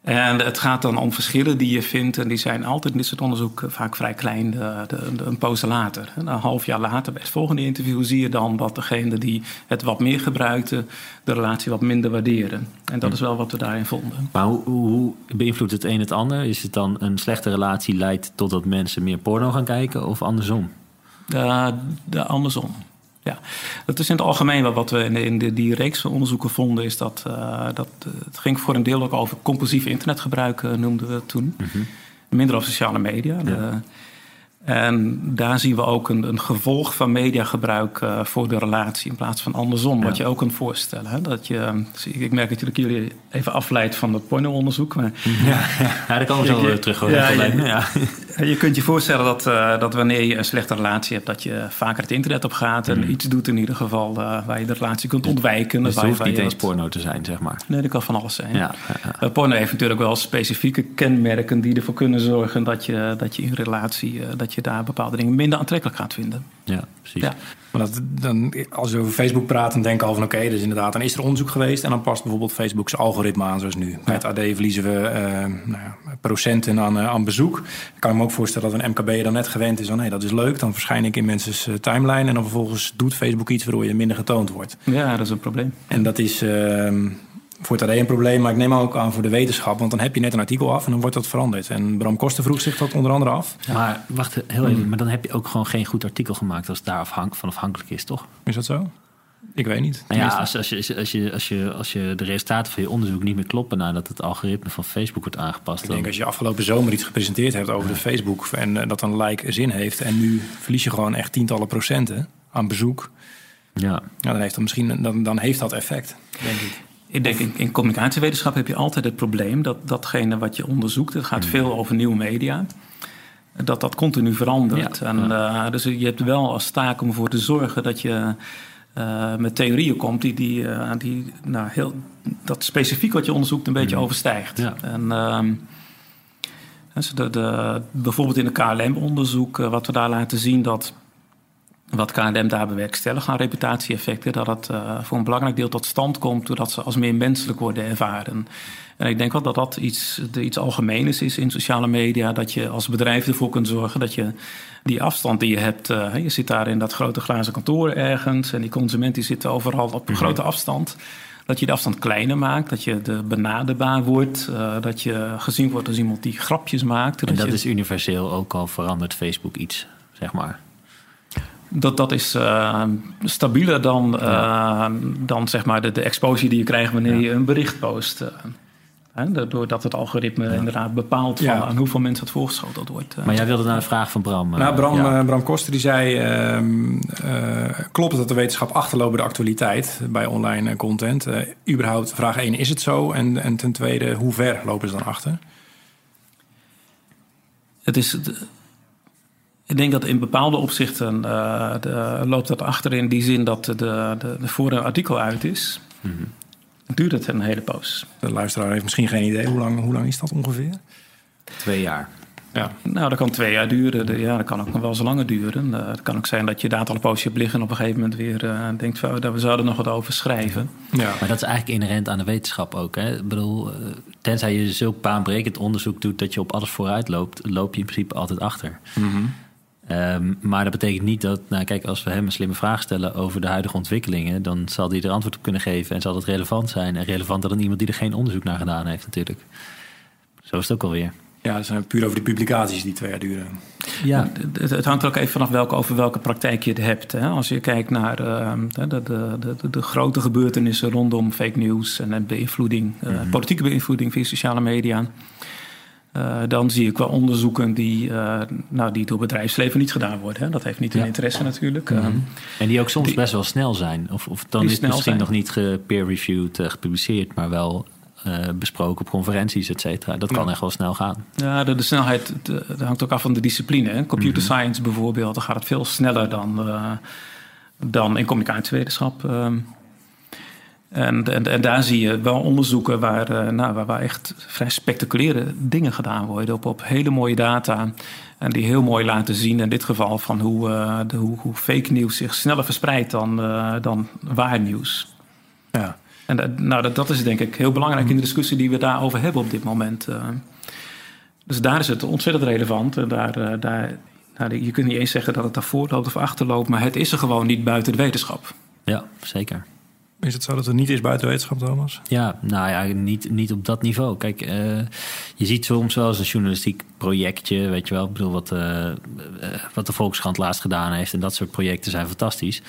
En het gaat dan om verschillen die je vindt. En die zijn altijd in dit soort onderzoek vaak vrij klein. De, de, de- een poos later. En een half jaar later, bij het volgende interview, zie je dan dat degene die het wat meer gebruikte, de relatie wat minder waarderen. En dat is wel wat we daarin vonden. Maar hoe, hoe, hoe beïnvloedt het een het ander? Is het dan een slechte relatie leidt totdat mensen meer porno gaan kijken of andersom? Uh, de, andersom. Ja, dat is in het algemeen wel wat we in, de, in de, die reeks van onderzoeken vonden. Is dat, uh, dat uh, het ging voor een deel ook over compulsief internetgebruik, uh, noemden we het toen. Mhm. Minder over sociale media. Ja. De- en daar zien we ook een, een gevolg van mediagebruik uh, voor de relatie in plaats van andersom. Ja. Wat je ook kunt voorstellen. Hè? Dat je, ik merk dat jullie even afleidt van het porno-onderzoek. Maar Ja, ja. ja daar komen we zo weer terug. ja, ja. Je kunt je voorstellen dat, uh, dat wanneer je een slechte relatie hebt, dat je vaker het internet op gaat en iets doet in ieder geval uh, waar je de relatie kunt ontwijken. Mm. Dus het hoeft niet eens porno te zijn, zeg maar. Nee, dat kan van alles zijn. Ja, ja. Uh, porno heeft natuurlijk wel specifieke kenmerken die ervoor kunnen zorgen dat je, dat je in relatie, dat je daar bepaalde dingen minder aantrekkelijk gaat vinden. Ja, precies. Ja. Maar dat, dan, als we over Facebook praten, dan denken we al van oké, dus inderdaad, dan is er onderzoek geweest en dan past bijvoorbeeld Facebook zijn algoritme aan zoals nu. Bij het AD verliezen we eh, nou ja, procenten aan, eh, aan bezoek. Ik kan me ook voorstellen dat een MKB dan net gewend is van nee, dat is leuk, dan verschijn ik in mensen's eh, timeline en dan vervolgens doet Facebook iets waardoor je minder getoond wordt. Ja, dat is een probleem. En dat is ehm, voor het AD een probleem, maar ik neem ook aan voor de wetenschap, want dan heb je net een artikel af en dan wordt dat veranderd. En Bram Koster vroeg zich dat onder andere af. Maar wacht heel even, maar dan heb je ook gewoon geen goed artikel gemaakt als het daar afhank, van afhankelijk is, toch? Is dat zo? Ik weet niet. Nou ja, als, als, je, als, je, als, je, als je de resultaten van je onderzoek niet meer kloppen nadat het algoritme van Facebook wordt aangepast, Ik dan, denk als je afgelopen zomer iets gepresenteerd hebt over de Facebook en eh, dat een like zin heeft en nu verlies je gewoon echt tientallen procenten aan bezoek, ja. ja, dan heeft dat misschien dan, dan heeft dat effect, denk ik. Ik denk in, communicatiewetenschap heb je altijd het probleem dat datgene wat je onderzoekt, het Hmm. gaat veel over nieuwe media, dat dat continu verandert. Ja, en, eh, dus je hebt wel als taak om ervoor te zorgen dat je eh, met theorieën komt die, die, eh, die nou, heel, dat specifiek wat je onderzoekt een beetje overstijgt. Hmm. Ja. En, ehm, dus de, de, bijvoorbeeld in het KLM-onderzoek, wat we daar laten zien dat wat KLM daar bewerkstelligt aan reputatieeffecten, dat het uh, voor een belangrijk deel tot stand komt doordat ze als meer menselijk worden ervaren. En ik denk wel dat dat iets, iets algemeens is in sociale media, dat je als bedrijf ervoor kunt zorgen dat je die afstand die je hebt, uh, je zit daar in dat grote glazen kantoor ergens en die consument die zit overal op een grote afstand. Dat je de afstand kleiner maakt, dat je de benaderbaar wordt, uh, dat je gezien wordt als iemand die grapjes maakt. En dat je, is universeel ook al verandert Facebook iets, zeg maar. Dat, dat is uh, stabieler dan, uh, ja. dan zeg maar de, de exposure die je krijgt wanneer ja. je een bericht post. Uh, hè, doordat het algoritme ja. inderdaad bepaalt van aan hoeveel mensen het voorgeschoteld wordt. Maar jij wilde naar een vraag van Bram. Nou, Bram, Bram Koster die zei: ehm, klopt het dat de wetenschap achterloopt de actualiteit bij online content? überhaupt, vraag 1, is het zo? En, en ten tweede, hoe ver lopen ze dan achter? Het is. Ik denk dat in bepaalde opzichten uh, de, loopt dat achter in die zin dat de, de, de voor een artikel uit is. Mm -hmm. Duurt het een hele poos. De luisteraar heeft misschien geen idee. Hoe lang, hoe lang is dat ongeveer? Twee jaar. Ja. Nou, dat kan twee jaar duren. Ja, dat kan ook nog wel eens langer duren. Uh, het kan ook zijn dat je data al een poosje hebt liggen... en op een gegeven moment weer uh, denkt... Van, oh, we zouden nog wat over schrijven. Ja. Maar dat is eigenlijk inherent aan de wetenschap ook. Hè? Ik bedoel, tenzij je zulk baanbrekend onderzoek doet... dat je op alles vooruit loopt... loop je in principe altijd achter. Mhm. Mm -hmm. Um, maar dat betekent niet dat, nou kijk, als we hem een slimme vraag stellen over de huidige ontwikkelingen, dan zal hij er antwoord op kunnen geven en zal het relevant zijn. En relevanter dan iemand die er geen onderzoek naar gedaan heeft, natuurlijk. Zo is het ook alweer. Ja, dat zijn puur over die publicaties die twee jaar duren. Ja, het, het hangt er ook even vanaf welke, over welke praktijk je het hebt. Hè. Als je kijkt naar uh, de, de, de, de, grote gebeurtenissen rondom fake news en beïnvloeding, mm -hmm. politieke beïnvloeding via sociale media dan zie ik wel onderzoeken die, nou, die door bedrijfsleven niet gedaan worden. Hè. Dat heeft niet hun interesse natuurlijk. Mhm. Ehm, en die ook soms best wel snel zijn. Of, of dan is het misschien nog niet peer-reviewed, gepubliceerd, maar wel uh, besproken op conferenties, et cetera. Dat kan echt wel snel gaan. Ja, de, de snelheid dat hangt ook af van de discipline. Hè. Computer mhm. science bijvoorbeeld, dan gaat het veel sneller dan, uh, dan in communicatiewetenschap. Ehm. En, en, en, daar zie je wel onderzoeken waar, uh, nou, waar, waar, echt vrij spectaculaire dingen gedaan worden op, op hele mooie data. En die heel mooi laten zien, in dit geval, van hoe, de, hoe, hoe, fake nieuws zich sneller verspreidt dan, dan waar nieuws. Ja. En dat, nou, dat, dat is denk ik heel belangrijk in de discussie die we daarover hebben op dit moment. Eh. dus daar is het ontzettend relevant. En daar, eh, daar, nou, je kunt niet eens zeggen dat het daarvoor loopt of achterloopt, maar het is er gewoon niet buiten de wetenschap. Ja, zeker. Is het zo dat het niet is buiten wetenschap, Thomas? Ja, nou ja, niet, niet op dat niveau. Kijk, uh, je ziet soms wel eens een journalistiek projectje, weet je wel. Ik bedoel, wat, uh, wat de Volkskrant laatst gedaan heeft. En dat soort projecten zijn fantastisch.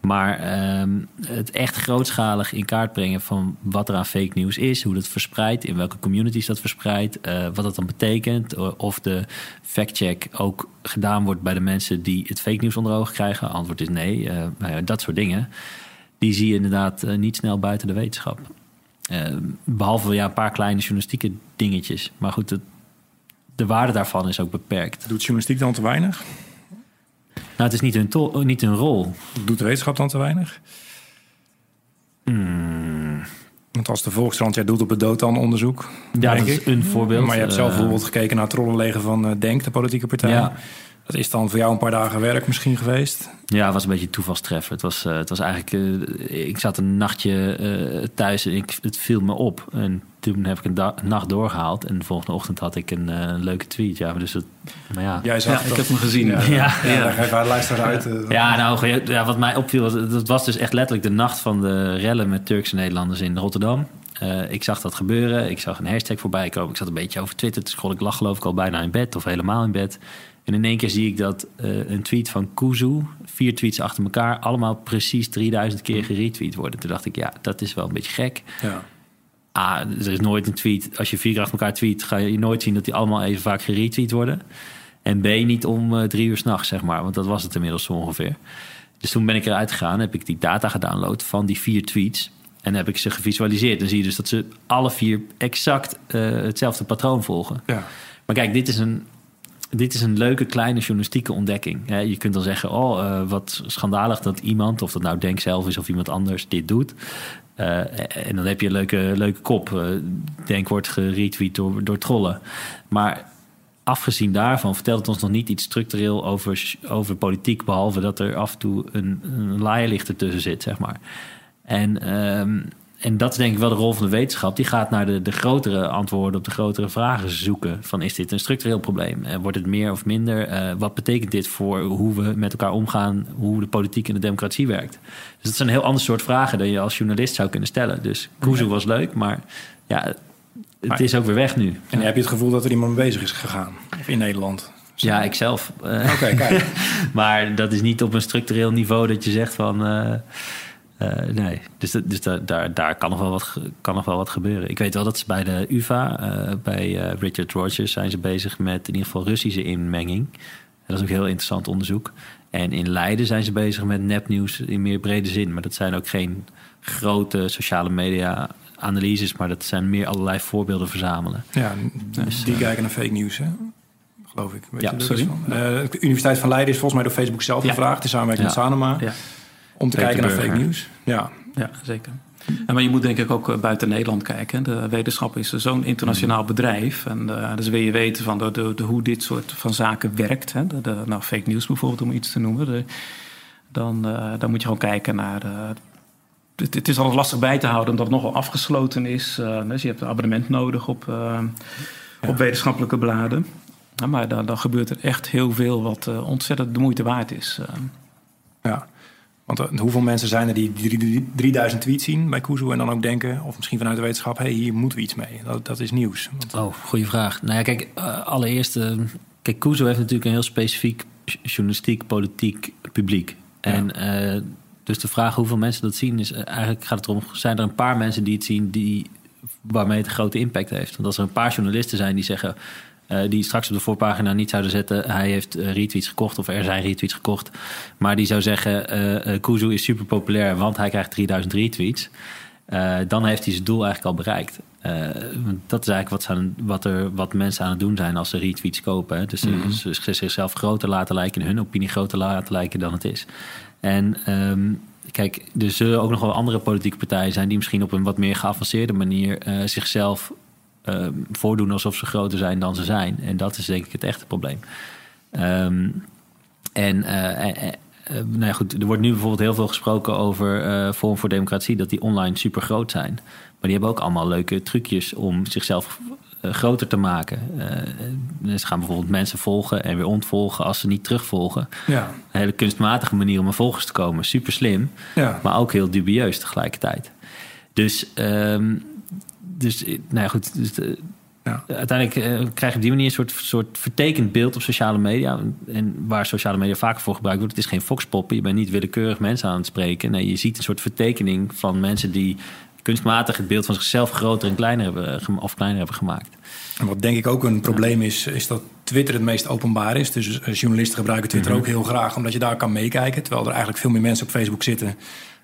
Maar ehm, het echt grootschalig in kaart brengen van wat er aan fake news is, hoe dat verspreidt, in welke communities dat verspreidt, wat dat dan betekent, of de fact-check ook gedaan wordt bij de mensen die het fake nieuws onder ogen krijgen. Antwoord is nee. Uh, dat soort dingen. Die zie je inderdaad uh, niet snel buiten de wetenschap. behalve ja, een paar kleine journalistieke dingetjes. Maar goed, het, de waarde daarvan is ook beperkt. Doet journalistiek dan te weinig? Nou, het is niet hun, to- niet hun rol. Doet de wetenschap dan te weinig? Hmm. Want als de Volkskrant, jij doet op het dood onderzoek. Ja, dat is een voorbeeld. Maar je hebt zelf bijvoorbeeld gekeken naar het trollenleger van Denk, de politieke partij. Ja. Dat is dan voor jou een paar dagen werk misschien geweest? Ja, het was een beetje toevalstreffer. Het was, uh, het was eigenlijk... Uh, ik zat een nachtje uh, thuis en ik, het viel me op. En toen heb ik een, nacht doorgehaald. En de volgende ochtend had ik een leuke tweet. Ja, dus het, maar ja. Jij zag ja, ik heb hem gezien. Ja, ja, ja, ja. daar ga je luisteren uit. ja, nou, ja, wat mij opviel, was, dat was dus echt letterlijk de nacht van de rellen met Turkse Nederlanders in Rotterdam. Uh, ik zag dat gebeuren. Ik zag een hashtag voorbij komen. Ik zat een beetje over Twitter te scrollen. Ik lag geloof ik al bijna in bed of helemaal in bed. En in één keer zie ik dat uh, een tweet van Kuzu, vier tweets achter elkaar, allemaal precies 3000 keer geretweet worden. Toen dacht ik, ja, dat is wel een beetje gek. Ja. A, er is nooit een tweet, als je vier keer achter elkaar tweet, ga je nooit zien dat die allemaal even vaak geretweet worden. En B, niet om uh, drie uur s'nachts, zeg maar, want dat was het inmiddels zo ongeveer. Dus toen ben ik eruit gegaan, heb ik die data gedownload van die vier tweets. En heb ik ze gevisualiseerd. Dan zie je dus dat ze alle vier exact uh, hetzelfde patroon volgen. Ja. Maar kijk, dit is een dit is een leuke kleine journalistieke ontdekking. Je kunt dan zeggen, oh, uh, wat schandalig dat iemand, of dat nou Denk zelf is of iemand anders, dit doet. Uh, en dan heb je een leuke, leuke kop. Uh, Denk wordt geretweet door, door trollen. Maar afgezien daarvan vertelt het ons nog niet iets structureel over, over politiek, behalve dat er af en toe een, een ertussen zit, zeg maar. En um, en dat is denk ik wel de rol van de wetenschap. Die gaat naar de, de grotere antwoorden op de grotere vragen zoeken. Van is dit een structureel probleem? Uh, wordt het meer of minder? Uh, wat betekent dit voor hoe we met elkaar omgaan? Hoe de politiek en de democratie werkt? Dus dat zijn een heel ander soort vragen dan je als journalist zou kunnen stellen. Dus Kuzu was leuk, maar ja, het maar, is ook weer weg nu. En heb je het gevoel dat er iemand mee bezig is gegaan? In Nederland? Ja, ik zelf. Oké, okay, kijk. maar dat is niet op een structureel niveau dat je zegt van... Uh, uh, nee, dus, dus da, daar, daar kan, nog wel wat, kan nog wel wat gebeuren. Ik weet wel dat ze bij de UvA, uh, bij uh, Richard Rogers, zijn ze bezig met in ieder geval Russische inmenging. Dat is ook heel interessant onderzoek. En in Leiden zijn ze bezig met nepnieuws in meer brede zin. Maar dat zijn ook geen grote sociale media analyses, maar dat zijn meer allerlei voorbeelden verzamelen. Ja, dus, die kijken naar fake nieuws, hè? geloof ik. Weet ja, je sorry. Van? de Universiteit van Leiden is volgens mij door Facebook zelf gevraagd, in samenwerking met Sanoma. Ja. Om te kijken naar fake nieuws. Ja. ja, zeker. En maar je moet denk ik ook buiten Nederland kijken. De wetenschap is zo'n internationaal bedrijf. En uh, dus wil je weten van de, de, de, hoe dit soort van zaken werkt. Hè? De, nou, fake nieuws bijvoorbeeld, om iets te noemen. Dan, uh, dan moet je gewoon kijken naar... Uh, het, het, is altijd lastig bij te houden omdat het nogal afgesloten is. dus je hebt een abonnement nodig op, ja. op wetenschappelijke bladen. Maar dan, dan gebeurt er echt heel veel wat ontzettend de moeite waard is. Ja. Want hoeveel mensen zijn er die 3000 tweets zien bij Kuzu en dan ook denken, of misschien vanuit de wetenschap, hé, hey, hier moeten we iets mee. Dat, dat is nieuws. Want... Oh, goede vraag. Nou ja, kijk, uh, allereerst, uh, kijk, Kuzu heeft natuurlijk een heel specifiek journalistiek, politiek publiek. En ja. uh, dus de vraag hoeveel mensen dat zien, is eigenlijk gaat het erom, zijn er een paar mensen die het zien die waarmee het een grote impact heeft. Want als er een paar journalisten zijn die zeggen... Uh, die straks op de voorpagina niet zouden zetten... hij heeft uh, retweets gekocht of er zijn retweets gekocht... maar die zou zeggen, uh, Kuzu is super populair... want hij krijgt 3000 retweets... dan heeft hij zijn doel eigenlijk al bereikt. dat is eigenlijk wat, aan, wat, er, wat mensen aan het doen zijn als ze retweets kopen. Hè. Dus mm -hmm. ze, ze zichzelf groter laten lijken... hun opinie groter laten lijken dan het is. En... Um, kijk, er zullen ook nog wel andere politieke partijen zijn die misschien op een wat meer geavanceerde manier zichzelf uh, voordoen alsof ze groter zijn dan ze zijn. En dat is denk ik het echte probleem. Um, en uh, nou ja, goed, er wordt nu bijvoorbeeld heel veel gesproken over Forum voor Democratie, dat die online super groot zijn. Maar die hebben ook allemaal leuke trucjes om zichzelf uh, groter te maken. Uh, ze gaan bijvoorbeeld mensen volgen en weer ontvolgen als ze niet terugvolgen. Ja. Een hele kunstmatige manier om aan volgers te komen. Super slim, ja. maar ook heel dubieus tegelijkertijd. Dus, um, dus nou ja, goed. Dus ja. Uiteindelijk uh, krijg je op die manier een soort, soort vertekend beeld op sociale media. En waar sociale media vaker voor gebruikt wordt. Het is geen foxpoppen. Je bent niet willekeurig mensen aan het spreken. Nee, je ziet een soort vertekening van mensen die kunstmatig het beeld van zichzelf groter en kleiner hebben, of kleiner hebben gemaakt. En wat denk ik ook een probleem is, is dat Twitter het meest openbaar is. Dus journalisten gebruiken Twitter mm -hmm. ook heel graag, omdat je daar kan meekijken. Terwijl er eigenlijk veel meer mensen op Facebook zitten.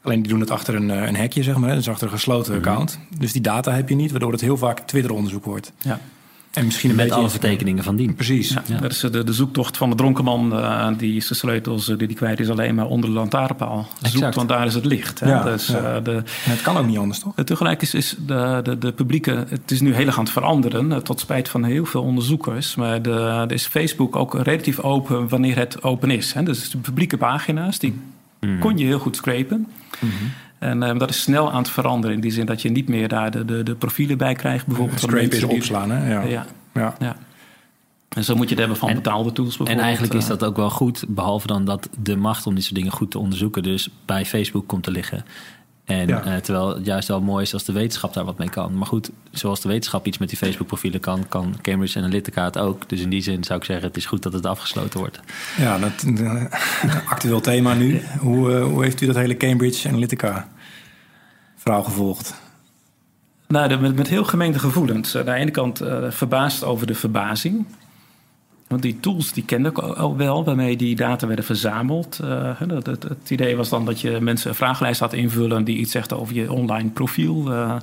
Alleen die doen het achter een, een hekje, zeg maar. Dus achter een gesloten mm -hmm. account. Dus die data heb je niet, waardoor het heel vaak Twitter-onderzoek wordt. Ja. En misschien een met alle vertekeningen van dien. Precies. Ja, ja. Dat is de, de, zoektocht van de dronkenman. Uh, die zijn sleutels die die kwijt is alleen maar onder de lantaarnpaal. Zoekt, want daar is het licht. Hè? Ja, dus, ja. Uh, de, het kan ook niet anders, toch? Tegelijk is, is de, de, de publieke... Het is nu heel erg aan het veranderen. Uh, tot spijt van heel veel onderzoekers. Maar de, er is Facebook ook relatief open wanneer het open is. Hè? Dus de publieke pagina's, die mm. kon je heel goed scrapen. Mm -hmm. En um, dat is snel aan het veranderen. In die zin dat je niet meer daar de, de, de profielen bij krijgt. Bijvoorbeeld ja, scrape is opslaan, hè? Ja. ja. ja. ja. En zo moet je het hebben van en, betaalde tools En eigenlijk is dat ook wel goed. Behalve dan dat de macht om dit soort dingen goed te onderzoeken... dus bij Facebook komt te liggen. En ja. uh, terwijl het juist wel mooi is als de wetenschap daar wat mee kan. Maar goed, zoals de wetenschap iets met die Facebook-profielen kan, kan Cambridge Analytica het ook. Dus in die zin zou ik zeggen, het is goed dat het afgesloten wordt. Ja, dat, uh, actueel thema nu. Hoe, uh, hoe heeft u dat hele Cambridge Analytica verhaal gevolgd? Nou, met, met heel gemengde gevoelens. Aan de ene kant verbaasd over de verbazing. Want die tools die kende ik al wel, waarmee die data werden verzameld. Uh, het, het, het, idee was dan dat je mensen een vragenlijst had invullen die iets zegt over je online profiel. Uh,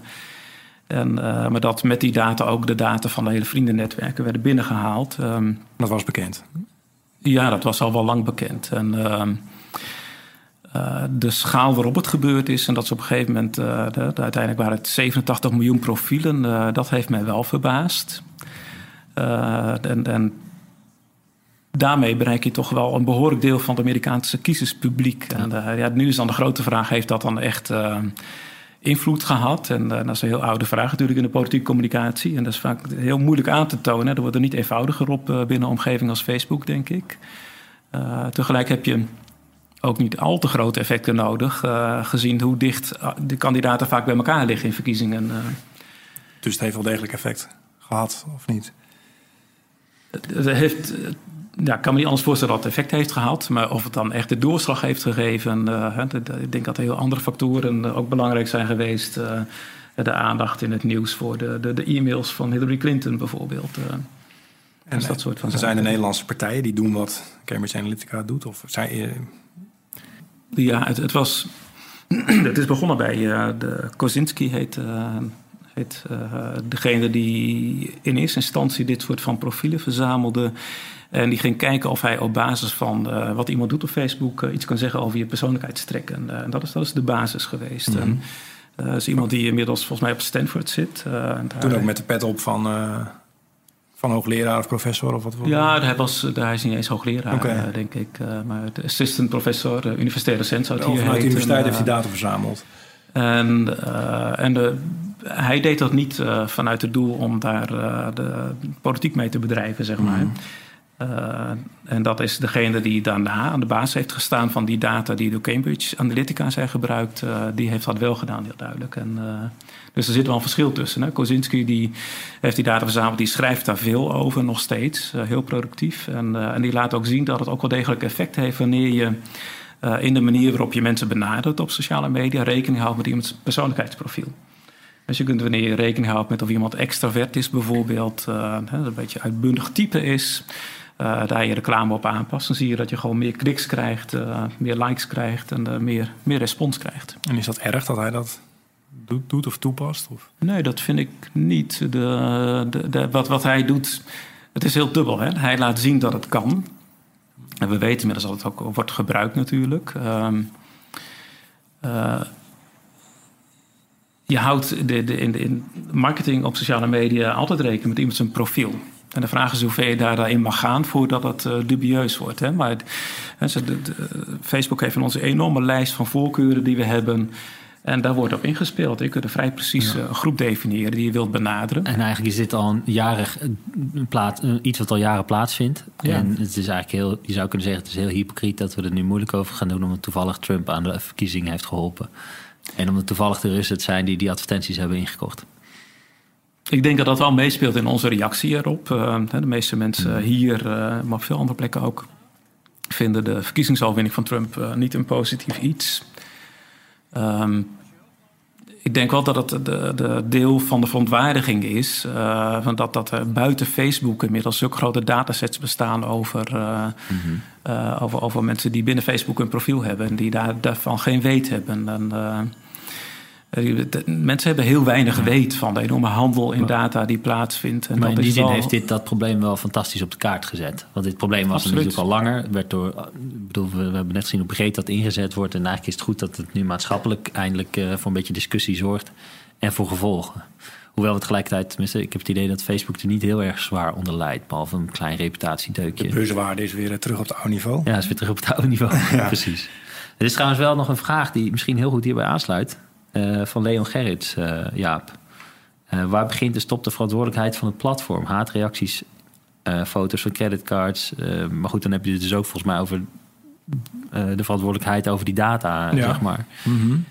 en, uh, maar dat met die data ook de data van de hele vriendennetwerken werden binnengehaald. Um, dat was bekend? Ja, dat was al wel lang bekend. En de schaal waarop het gebeurd is, en dat is op een gegeven moment, de, de, uiteindelijk waren het 87 miljoen profielen, dat heeft mij wel verbaasd. en, en daarmee bereik je toch wel een behoorlijk deel van het Amerikaanse kiezerspubliek. Ja. En uh, ja, nu is dan de grote vraag: heeft dat dan echt uh, invloed gehad? En uh, dat is een heel oude vraag natuurlijk in de politieke communicatie. En dat is vaak heel moeilijk aan te tonen. Er wordt er niet eenvoudiger op binnen een omgeving als Facebook, denk ik. tegelijk heb je ook niet al te grote effecten nodig, gezien hoe dicht de kandidaten vaak bij elkaar liggen in verkiezingen. Dus het heeft wel degelijk effect gehad, of niet? Het heeft ja, ik kan me niet anders voorstellen dat het effect heeft gehad. Maar of het dan echt de doorslag heeft gegeven. Uh, ik denk dat er heel andere factoren ook belangrijk zijn geweest. Uh, de aandacht in het nieuws voor de, de, de e-mails van Hillary Clinton bijvoorbeeld. Uh, en dus dat soort van er zijn de Nederlandse partijen die doen wat Cambridge Analytica doet? Of zijn, Ja, het, het, was. het is begonnen bij de Kozinski, heet. heet degene die in eerste instantie dit soort van profielen verzamelde en die ging kijken of hij op basis van uh, wat iemand doet op Facebook uh, iets kan zeggen over je persoonlijkheidstrekken. En, uh, en dat, is, dat is de basis geweest. Mm -hmm. en, dat is iemand die inmiddels volgens mij op Stanford zit. Toen ook met de pet op van, van hoogleraar of professor of wat? Ja, hij, was, hij is niet eens hoogleraar, okay. denk ik. maar de assistant professor, universitair docent zou het hier Vanuit de universiteit heeft hij data verzameld. En, en de, hij deed dat niet vanuit het doel om daar de politiek mee te bedrijven, zeg maar. Mm -hmm. Uh, en dat is degene die daarna aan de basis heeft gestaan van die data die door Cambridge Analytica zijn gebruikt. Uh, die heeft dat wel gedaan, heel duidelijk. En, uh, dus er zit wel een verschil tussen. Hè. Kozinski die heeft die data verzameld, die schrijft daar veel over nog steeds. heel productief. En, en, die laat ook zien dat het ook wel degelijk effect heeft wanneer je in de manier waarop je mensen benadert op sociale media rekening houdt met iemands persoonlijkheidsprofiel. Dus je kunt wanneer je rekening houdt met of iemand extravert is bijvoorbeeld, een beetje uitbundig type is, uh, daar je reclame op aanpast, dan zie je dat je gewoon meer kliks krijgt, uh, meer likes krijgt en meer, meer respons krijgt. En is dat erg dat hij dat doet, doet of toepast? Of? Nee, dat vind ik niet. De, de, de, wat, wat hij doet, het is heel dubbel. Hè? Hij laat zien dat het kan. En we weten inmiddels dat het ook wordt gebruikt natuurlijk. Um, uh, je houdt de, de, in, de, in marketing op sociale media altijd rekening met iemand zijn profiel. En de vraag is hoeveel je daarin mag gaan voordat het uh, dubieus wordt. Hè? Maar Facebook heeft onze enorme lijst van voorkeuren die we hebben. En daar wordt op ingespeeld. Je kunt een vrij precies ja. groep definiëren die je wilt benaderen. En eigenlijk is dit al een jarig plaat, iets wat al jaren plaatsvindt. Ja. En het is eigenlijk heel, je zou kunnen zeggen, het is heel hypocriet dat we er nu moeilijk over gaan doen, omdat toevallig Trump aan de verkiezing heeft geholpen. En omdat toevallig de Russen het zijn die die advertenties hebben ingekocht. Ik denk dat dat wel meespeelt in onze reactie erop. Uh, de meeste mensen hier, uh, maar op veel andere plekken ook, vinden de verkiezingsoverwinning van Trump uh, niet een positief iets. Um, ik denk wel dat het de, de, deel van de verontwaardiging is. Uh, van dat, dat er buiten Facebook inmiddels zulke grote datasets bestaan over, uh, uh, over, over mensen die binnen Facebook een profiel hebben en die daar, daarvan geen weet hebben. En, mensen hebben heel weinig weet van de enorme handel in data die plaatsvindt. En maar in die zin heeft dit dat probleem wel fantastisch op de kaart gezet. Want dit probleem was Absoluut. natuurlijk al langer. Werd door, bedoel, we, hebben net gezien hoe breed dat ingezet wordt. En eigenlijk is het goed dat het nu maatschappelijk eindelijk uh, voor een beetje discussie zorgt. En voor gevolgen. Hoewel we tegelijkertijd, tenminste, ik heb het idee dat Facebook er niet heel erg zwaar onder leidt. Behalve een klein reputatiedeukje. De beurswaarde is weer terug op het oude niveau. Ja, is weer terug op het oude niveau. ja. Precies. Er is trouwens wel nog een vraag die misschien heel goed hierbij aansluit. Uh, van Leon Gerrits, uh, Jaap. Uh, waar begint en stopt de verantwoordelijkheid van het platform? Haatreacties, foto's van creditcards. maar goed, dan heb je het dus ook volgens mij over de verantwoordelijkheid over die data, ja. zeg maar. Mm -hmm.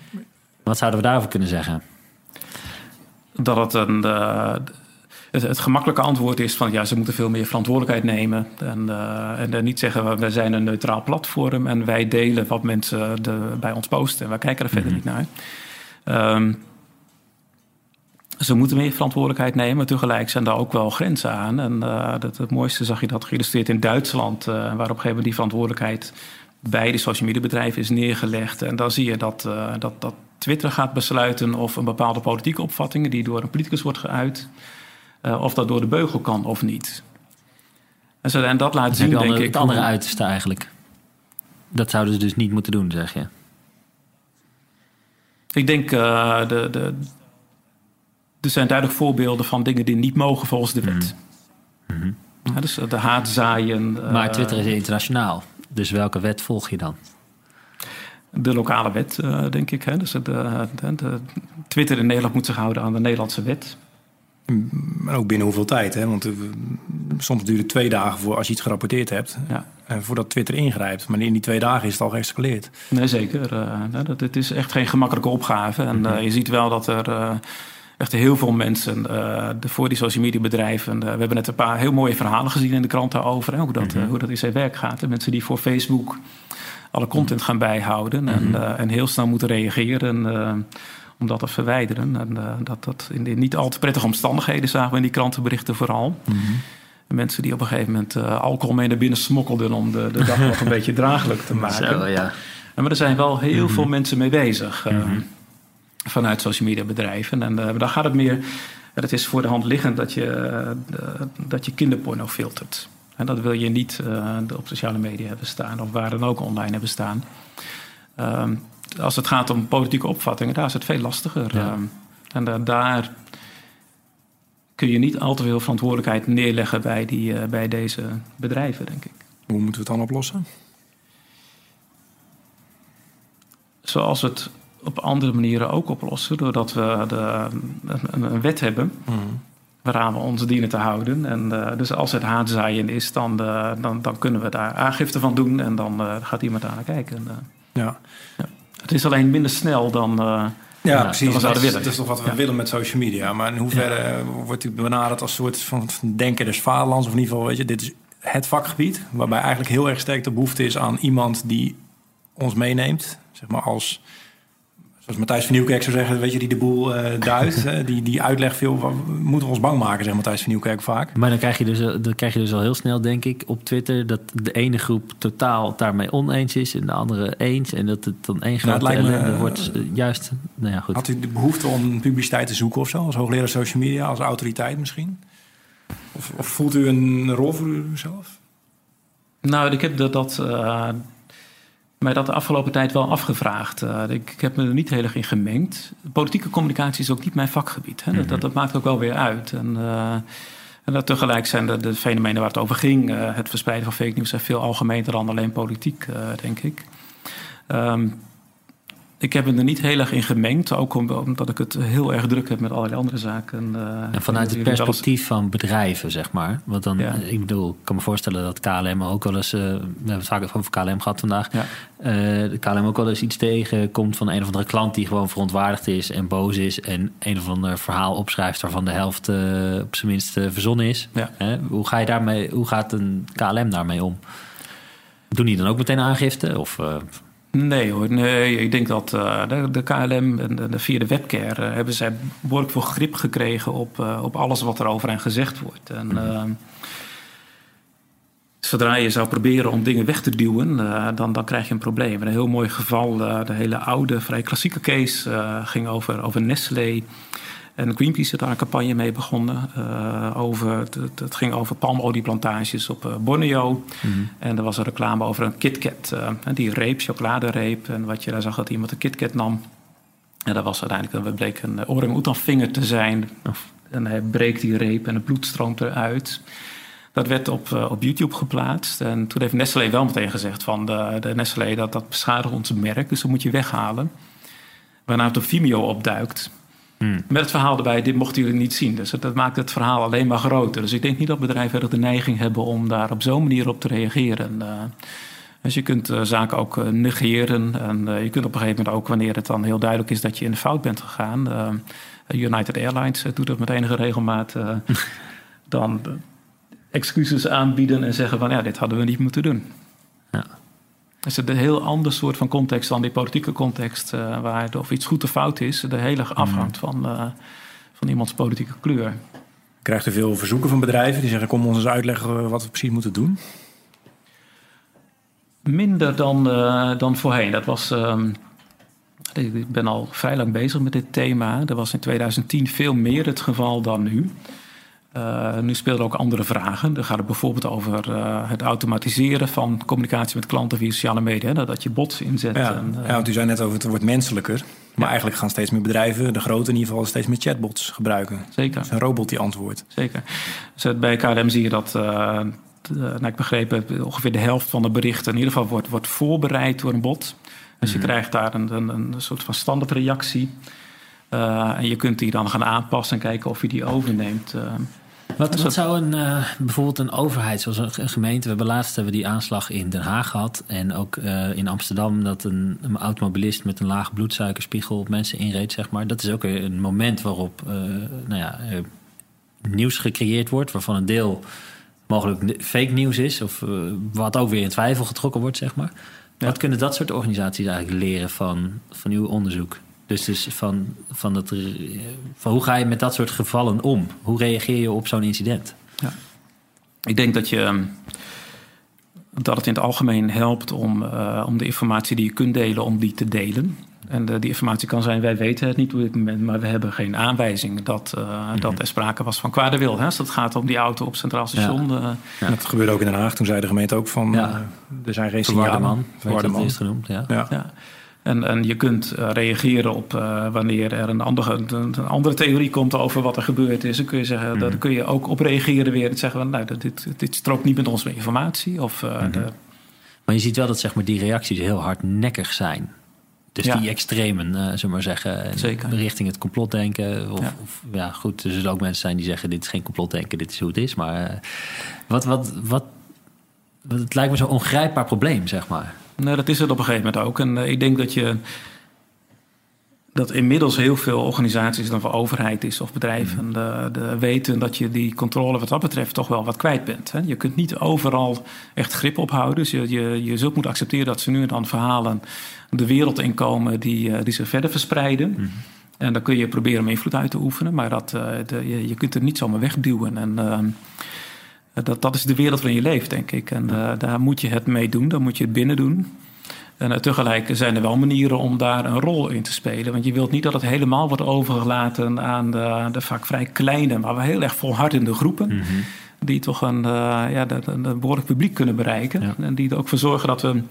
Wat zouden we daarover kunnen zeggen? Dat het een... Het, het, gemakkelijke antwoord is van ja, ze moeten veel meer verantwoordelijkheid nemen. En, uh, en niet zeggen we zijn een neutraal platform en wij delen wat mensen de, bij ons posten en wij kijken er verder mm -hmm. niet naar. Um, ze moeten meer verantwoordelijkheid nemen, maar tegelijk zijn daar ook wel grenzen aan. En uh, dat, het mooiste zag je dat geïllustreerd in Duitsland, uh, waar op een gegeven moment die verantwoordelijkheid bij de social media bedrijven is neergelegd. En dan zie je dat, uh, dat, dat Twitter gaat besluiten of een bepaalde politieke opvatting die door een politicus wordt geuit, of dat door de beugel kan of niet. En, zo, en dat laat zien, denk ik... Het andere uiterste eigenlijk. Dat zouden ze dus niet moeten doen, zeg je? Ik denk, uh, de, de, er zijn duidelijk voorbeelden van dingen die niet mogen volgens de wet. Mm -hmm. ja, dus de haatzaaien... Maar Twitter is internationaal. Dus welke wet volg je dan? De lokale wet, uh, denk ik. Hè? Dus de, de, de, Twitter in Nederland moet zich houden aan de Nederlandse wet. Maar ook binnen hoeveel tijd? Hè? Want soms duurt het twee dagen voor als je iets gerapporteerd hebt. Ja. Uh, voordat Twitter ingrijpt. Maar in die twee dagen is het al geëscaleerd. Nee, zeker. Uh, dat, het is echt geen gemakkelijke opgave. En mm -hmm. je ziet wel dat er echt heel veel mensen de, voor die social media bedrijven. we hebben net een paar heel mooie verhalen gezien in de krant daarover. Hè, hoe, dat, -hmm. hoe dat in zijn werk gaat. De mensen die voor Facebook alle content gaan bijhouden. En, -hmm. en heel snel moeten reageren om dat te verwijderen. En uh, dat dat in de niet al te prettige omstandigheden zagen we in die krantenberichten vooral. Mm -hmm. Mensen die op een gegeven moment uh, alcohol mee naar binnen smokkelden om de, de dag nog een beetje draaglijk te maken. Zo, ja. en, maar er zijn wel heel mm -hmm. veel mensen mee bezig mm -hmm. vanuit social media bedrijven. En dan gaat het meer, het is voor de hand liggend dat je, dat je kinderporno filtert. En dat wil je niet op sociale media hebben staan of waar dan ook online hebben staan. Um, als het gaat om politieke opvattingen, daar is het veel lastiger. Ja. Um, en uh, daar kun je niet al te veel verantwoordelijkheid neerleggen bij, die, uh, bij deze bedrijven, denk ik. Hoe moeten we het dan oplossen? Zoals we het op andere manieren ook oplossen, doordat we de, een, een, wet hebben. Mm. Waaraan we ons dienen te houden. En uh, dus als het haatzaaien is, dan, dan, dan kunnen we daar aangifte van doen. En dan gaat iemand daar naar kijken. ja. ja. Het is alleen minder snel dan. Ja, precies. Dat, dat, is, dat is toch wat we ja. willen met social media. Maar in hoeverre ja. wordt u benaderd als soort van denken des vaderlands? Of in ieder geval, weet je, dit is het vakgebied. Waarbij eigenlijk heel erg sterk de behoefte is aan iemand die ons meeneemt. Zeg maar als Zoals Matthijs van Nieuwkerk zou zeggen, weet je, die de boel uh, duidt. die, die uitleg veel, moeten we ons bang maken, zegt Matthijs van Nieuwkerk vaak. Maar dan krijg, je dus, dan krijg je dus al heel snel, denk ik, op Twitter... dat de ene groep totaal daarmee oneens is en de andere eens. En dat het dan één grote nou, ellende wordt. juist, nou ja, goed. Had u de behoefte om publiciteit te zoeken of zo? Als hoogleraar social media, als autoriteit misschien? Of, of voelt u een rol voor uzelf? Nou, ik heb dat... dat uh, mij dat de afgelopen tijd wel afgevraagd. Uh, ik, ik, heb me er niet heel erg in gemengd. Politieke communicatie is ook niet mijn vakgebied. Hè? dat, dat, dat, maakt ook wel weer uit. En, uh, en dat tegelijk zijn de, de, fenomenen waar het over ging. Uh, het verspreiden van fake news zijn veel algemener dan alleen politiek, denk ik. Um, ik heb me er niet heel erg in gemengd. Ook omdat ik het heel erg druk heb met allerlei andere zaken. En vanuit het perspectief van bedrijven, zeg maar. Want dan, ik bedoel, ik kan me voorstellen dat KLM ook wel eens... Uh, we hebben het vaak over KLM gehad vandaag. Ja. Uh, KLM ook wel eens iets tegenkomt van een of andere klant... die gewoon verontwaardigd is en boos is... en een of ander verhaal opschrijft waarvan de helft op zijn minst verzonnen is. Hoe, ga je daarmee, hoe gaat een KLM daarmee om? Doen die dan ook meteen aangifte? Of... Nee hoor, nee. Ik denk dat uh, de, de, KLM en de, via de webcare uh, hebben zij behoorlijk veel grip gekregen op, uh, op alles wat er over hen gezegd wordt. En mm. zodra je zou proberen om dingen weg te duwen, dan, dan krijg je een probleem. Een heel mooi geval, de hele oude, vrij klassieke case ging over, over Nestlé. En Greenpeace is daar een campagne mee begonnen. Uh, over, het, het, ging over palmolieplantages op uh, Borneo. Mhm. En er was een reclame over een KitKat. Uh, die reep, chocoladereep. En wat je daar zag, dat iemand een KitKat nam. En dat was uiteindelijk, dat bleek een orang vinger te zijn. En hij breekt die reep en het bloed stroomt eruit. Dat werd op, op YouTube geplaatst. En toen heeft Nestlé wel meteen gezegd van de, de Nestlé dat dat beschadigt ons merk. Dus dat moet je weghalen. Waarna het op Vimeo opduikt. Hmm. Met het verhaal erbij, dit mochten jullie niet zien. Dus dat maakt het verhaal alleen maar groter. Dus ik denk niet dat bedrijven de neiging hebben om daar op zo'n manier op te reageren. Uh, dus je kunt uh, zaken ook uh, negeren. En je kunt op een gegeven moment ook, wanneer het dan heel duidelijk is dat je in de fout bent gegaan. United Airlines doet dat met enige regelmaat. dan excuses aanbieden en zeggen van ja, dit hadden we niet moeten doen. Ja. Het is een heel ander soort van context dan die politieke context, uh, waar of iets goed of fout is, de hele mm. afhangt van, uh, van iemands politieke kleur. Krijgt u veel verzoeken van bedrijven die zeggen: Kom ons eens uitleggen wat we precies moeten doen? Minder dan, uh, dan voorheen. Dat was. Uh, ik ben al vrij lang bezig met dit thema. Dat was in 2010 veel meer het geval dan nu. Uh, nu spelen ook andere vragen. Dan gaat het bijvoorbeeld over uh, het automatiseren van communicatie met klanten via sociale media. Dat je bots inzet. Ja, en, uh, ja want u zei net over het wordt menselijker. Maar eigenlijk gaan steeds meer bedrijven, de grote in ieder geval, steeds meer chatbots gebruiken. Zeker. Dus een robot die antwoordt. Zeker. Dus bij KLM zie je dat, nou, ik begreep, ongeveer de helft van de berichten in ieder geval wordt, wordt voorbereid door een bot. Dus je mhm. krijgt daar een, een, een soort van standaardreactie. en je kunt die dan gaan aanpassen en kijken of je die overneemt. Wat, wat zou een, uh, bijvoorbeeld een overheid, zoals een, gemeente... We hebben laatst hebben die aanslag in Den Haag gehad. En ook uh, in Amsterdam dat een, een, automobilist met een laag bloedsuikerspiegel op mensen inreed, zeg maar. Dat is ook een moment waarop uh, nou ja, nieuws gecreëerd wordt... waarvan een deel mogelijk fake nieuws is... of wat ook weer in twijfel getrokken wordt, zeg maar. Wat kunnen dat soort organisaties eigenlijk leren van, van uw onderzoek? Dus, dus van, van, het, van hoe ga je met dat soort gevallen om? Hoe reageer je op zo'n incident? Ja. Ik denk dat, je, ehm, dat het in het algemeen helpt om, uh, om de informatie die je kunt delen, om die te delen. En de, die informatie kan zijn, wij weten het niet op dit moment, maar we hebben geen aanwijzing dat, uh, mm -hmm. dat er sprake was van kwade wil. Hè? Als het gaat om die auto op Centraal Station. Ja. Uh, ja. Dat gebeurde ook in Den Haag. Toen zei de gemeente ook van, ja. er zijn geen signalen. man, man. is genoemd. Ja. ja. En, en je kunt uh, reageren op uh, wanneer er een andere, een, een, andere theorie komt over wat er gebeurd is. Dan kun je, zeggen, mm. kun je ook op reageren weer. En zeggen van, nou, dit, dit strookt niet met onze informatie. Of, uh, mm-hmm. de... Maar je ziet wel dat zeg maar, die reacties heel hardnekkig zijn. Dus ja. die extremen, uh, zullen maar zeggen, Zeker. richting het complotdenken. Of, ja. of, ja, goed, er zullen ook mensen zijn die zeggen: dit is geen complotdenken, dit is hoe het is. Maar wat, wat, wat, het lijkt me zo'n ongrijpbaar probleem, zeg maar. Nee, dat is het op een gegeven moment ook. En uh, ik denk dat je. dat inmiddels heel veel organisaties, dan voor overheid is of bedrijven, mhm. de, de weten dat je die controle wat dat betreft toch wel wat kwijt bent. Hè? Je kunt niet overal echt grip op houden. Dus je, je, je zult moeten accepteren dat ze nu en dan verhalen de wereld inkomen die, eh, die zich verder verspreiden. Mhm. En dan kun je proberen om invloed uit te oefenen, maar dat, de, je, je, kunt er niet zomaar wegduwen. En uh, dat, dat is de wereld waarin je leeft, denk ik. En daar moet je het mee doen, daar moet je het binnen doen. En eh, tegelijk zijn er wel manieren om daar een rol in te spelen. Want je wilt niet dat het helemaal wordt overgelaten aan de, de vaak vrij kleine, maar wel heel erg volhardende groepen. Mhm. Die toch een, uh, ja, een, behoorlijk publiek kunnen bereiken. En die er ook voor zorgen dat we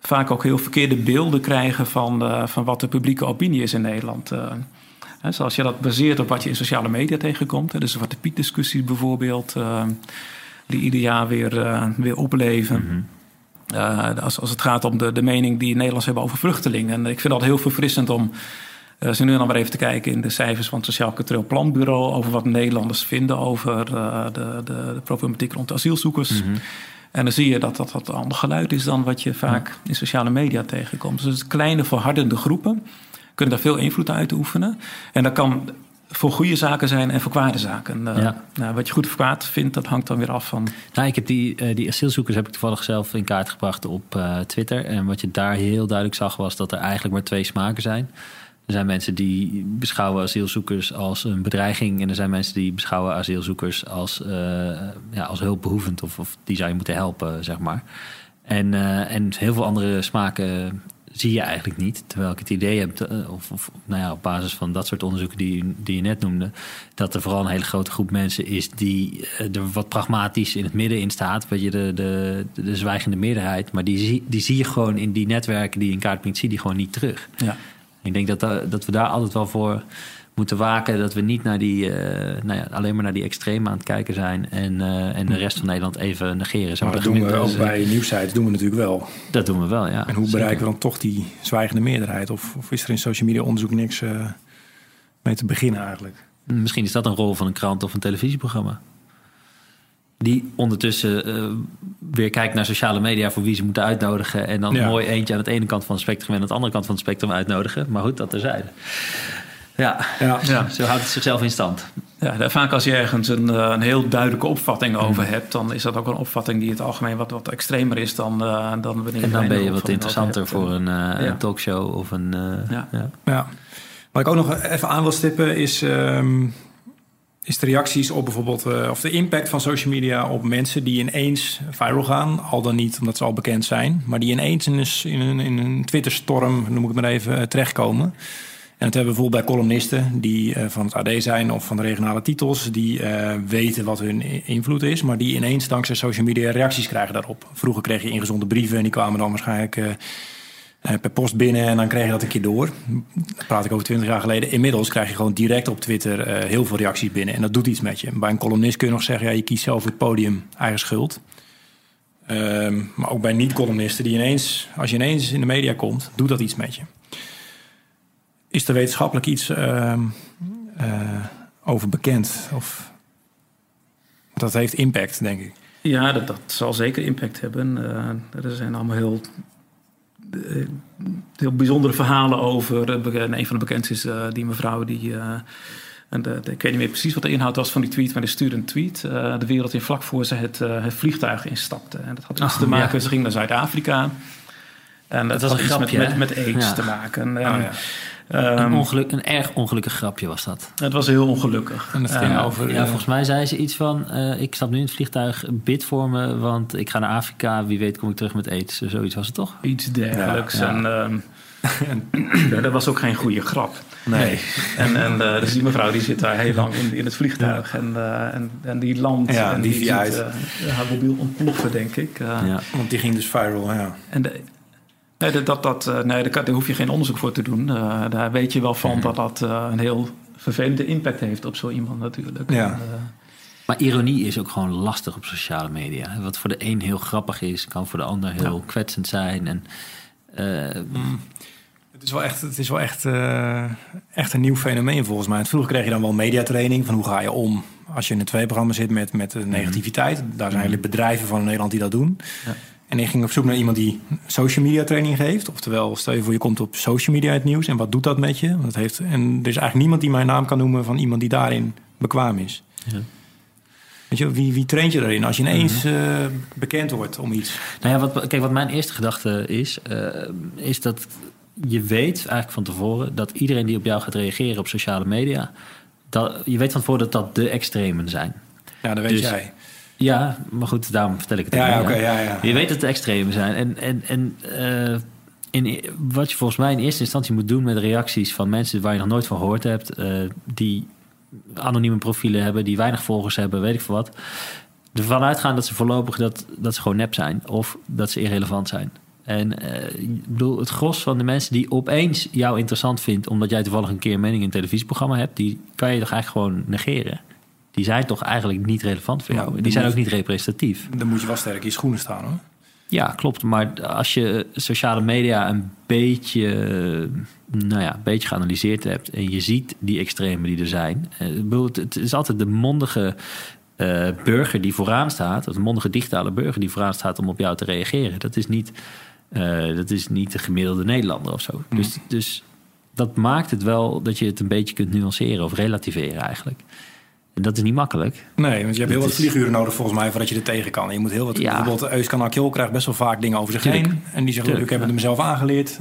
vaak ook heel verkeerde beelden krijgen van, van wat de publieke opinie is in Nederland. Uh, zoals je dat baseert op wat je in sociale media tegenkomt. Dus wat de Piet-discussie bijvoorbeeld, die ieder jaar weer, weer opleven. Mhm. Uh, als, als het gaat om de, de mening die Nederlanders hebben over vluchtelingen. En ik vind dat heel verfrissend om uh, zo nu dan maar even te kijken in de cijfers van het Sociaal Cultureel Planbureau. over wat Nederlanders vinden over uh, de, de, de, problematiek rond asielzoekers. Mm -hmm. En dan zie je dat dat wat een ander geluid is dan wat je vaak in sociale media tegenkomt. Dus kleine verhardende groepen kunnen daar veel invloed uit oefenen. En dat kan voor goede zaken zijn en voor kwade zaken. Uh, ja. nou, wat je goed of kwaad vindt, dat hangt dan weer af van. Nou, ik heb die, uh, die asielzoekers heb ik toevallig zelf in kaart gebracht op uh, Twitter. En wat je daar heel duidelijk zag, was dat er eigenlijk maar twee smaken zijn. Er zijn mensen die beschouwen asielzoekers als een bedreiging. En er zijn mensen die beschouwen asielzoekers als, ja, als hulpbehoevend. Of, of die zou je moeten helpen, zeg maar. En, en heel veel andere smaken zie je eigenlijk niet. Terwijl ik het idee heb, eh, of, of nou ja, op basis van dat soort onderzoeken die, die je net noemde, dat er vooral een hele grote groep mensen is die eh, er wat pragmatisch in het midden in staat. Weet je, de, de, de, zwijgende meerderheid. Maar die, zie, die zie je gewoon in die netwerken die je in kaart brengt, zie die gewoon niet terug. Ja. Ik denk dat, dat we daar altijd wel voor moeten waken dat we niet naar die, uh, nou ja, alleen maar naar die extreme aan het kijken zijn en, uh, en de rest van Nederland even negeren. maar dat doen we ook bij nieuwsites, doen we natuurlijk wel. Dat doen we wel, ja. En hoe bereiken we dan toch die zwijgende meerderheid? Of, of is er in social media onderzoek niks uh, mee te beginnen eigenlijk? Misschien is dat een rol van een krant of een televisieprogramma. Die ondertussen weer kijkt naar sociale media voor wie ze moeten uitnodigen. En dan mooi eentje aan de ene kant van het spectrum en aan de andere kant van het spectrum uitnodigen. Maar goed, dat terzijde. Ja, ja. ja. zo houdt het zichzelf in stand. Ja, vaak als je ergens een, eh, een heel duidelijke opvatting mm. over hebt, dan is dat ook een opvatting die in het algemeen wat, wat extremer is dan, uh, dan wanneer En dan ben je wat interessanter voor een, uh, een, talkshow of een. ja. Ja. ja. Wat ik ook nog even aan wil stippen is. Um, is de reacties op bijvoorbeeld, uh, of de impact van social media op mensen die ineens viral gaan. Al dan niet omdat ze al bekend zijn, maar die ineens in een, in een, in een Twitter-storm, noem ik het maar even, terechtkomen. En dat hebben we bijvoorbeeld bij columnisten die uh, van het AD zijn of van de regionale titels, die uh, weten wat hun invloed is, maar die ineens dankzij social media reacties krijgen daarop. Vroeger kreeg je ingezonde brieven en die kwamen dan waarschijnlijk uh, per post binnen en dan kreeg je dat een keer door. Dat praat ik over twintig jaar geleden. Inmiddels krijg je gewoon direct op Twitter heel veel reacties binnen en dat doet iets met je. Bij een columnist kun je nog zeggen, ja, je kiest zelf het podium, eigen schuld. Ehm, maar ook bij niet-columnisten die ineens, als je ineens in de media komt, doet dat iets met je. Is er wetenschappelijk iets uh, uh, over bekend? Of dat heeft impact, denk ik. Ja, dat, dat zal zeker impact hebben. Uh, er zijn allemaal heel, uh, heel bijzondere verhalen over. En een van de bekendste is die mevrouw die. En de, de, ik weet niet meer precies wat de inhoud was van die tweet, maar de stuurde een tweet. de wereld in vlak voor ze het, het vliegtuig instapte. En dat had iets te maken, ja. ze ging naar Zuid-Afrika. En dat, dat was iets grapje, met, met, met aids ja. te maken. En, oh, ja. Een, ehm, ongeluk, een erg ongelukkig grapje was dat. Het was heel ongelukkig. En ging over, ja, volgens mij zei ze iets van... Uh, ik stap nu in het vliegtuig, bid voor me... want ik ga naar Afrika, wie weet kom ik terug met aids. Zoiets was het toch? Iets dergelijks. Ja, En, uh, dat was ook geen goede grap. Nee. En, en uh, dus die mevrouw die zit daar heel lang in, in het vliegtuig. En, en, en die landt ja, en die, die ziet haar mobiel ontploffen, denk ik. ja. Want die ging dus viral, ja. En de, Nee, dat, dat, eh, nee daar, hoef je geen onderzoek voor te doen. Uh, daar weet je wel van mhm. dat dat uh, een heel vervelende impact heeft op zo iemand natuurlijk. Ja. En, maar ironie is ook gewoon lastig op sociale media. Wat voor de een heel grappig is, kan voor de ander heel ja. kwetsend zijn. En, mm. Het is wel echt, het is wel echt, echt een nieuw fenomeen volgens mij. Vroeger kreeg je dan wel mediatraining van hoe ga je om als je in een twee-programma zit met, met negativiteit. Daar zijn mm. hele bedrijven van Nederland die dat doen. Ja. En ik ging op zoek naar iemand die social media training geeft. Oftewel, stel je voor je komt op social media het nieuws. En wat doet dat met je? Het heeft, en er is eigenlijk niemand die mijn naam kan noemen van iemand die daarin bekwaam is. Ja. Weet je, wie, wie traint je daarin als je ineens uh, bekend wordt om iets? Nou ja, wat, kijk, wat mijn eerste gedachte is, uh, is dat je weet eigenlijk van tevoren dat iedereen die op jou gaat reageren op sociale media, dat, je weet van tevoren dat dat de extremen zijn. Ja, dat weet dus, jij. Ja, maar goed, daarom vertel ik het. Ja, ja, okay, ja, ja, Je weet dat het de extremen zijn. En, en, en uh, in, wat je volgens mij in eerste instantie moet doen met reacties van mensen waar je nog nooit van gehoord hebt, uh, die anonieme profielen hebben, die weinig volgers hebben, weet ik veel wat. Ervan uitgaan dat ze voorlopig dat, dat ze gewoon nep zijn of dat ze irrelevant zijn. En uh, ik bedoel, het gros van de mensen die opeens jou interessant vindt, omdat jij toevallig een keer een mening in een televisieprogramma hebt, die kan je toch eigenlijk gewoon negeren. Die zijn toch eigenlijk niet relevant voor jou. die zijn ook niet representatief. Dan moet je wel sterk in je schoenen staan hoor. Ja, klopt. Maar als je sociale media een beetje, nou ja, een beetje geanalyseerd hebt en je ziet die extremen die er zijn. Eh, het is altijd de mondige uh, burger die vooraan staat, of de mondige digitale burger die vooraan staat om op jou te reageren. Dat is niet, uh, dat is niet de gemiddelde Nederlander of zo. Mm. Dus, dus dat maakt het wel dat je het een beetje kunt nuanceren of relativeren eigenlijk. Dat is niet makkelijk. Nee, want je hebt heel wat vlieguren nodig volgens mij voordat je er tegen kan. je moet heel wat. Ja. Bijvoorbeeld Euskan Akil krijgt best wel vaak dingen over zich heen. En die zegt: Ik heb het mezelf aangeleerd.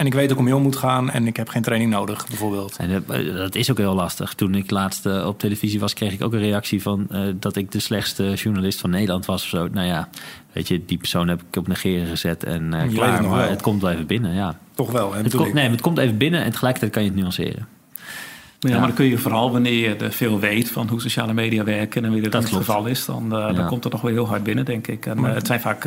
En ik weet ook om moet gaan en ik heb geen training nodig, bijvoorbeeld. En dat, is ook heel lastig. Toen ik laatst uh, op televisie was, kreeg ik ook een reactie van uh, dat ik de slechtste journalist van Nederland was of zo. Nou ja, weet je, die persoon heb ik op negeren gezet en uh, klaar. Het maar wel. het komt wel even binnen, ja. Toch wel, hè? Het komt, nee, het komt even binnen en tegelijkertijd kan je het nuanceren. Ja, maar dan kun je vooral wanneer je veel weet van hoe sociale media werken en wie dat, het geval is, dan, dan komt het nog wel heel hard binnen, denk ik. En, het zijn vaak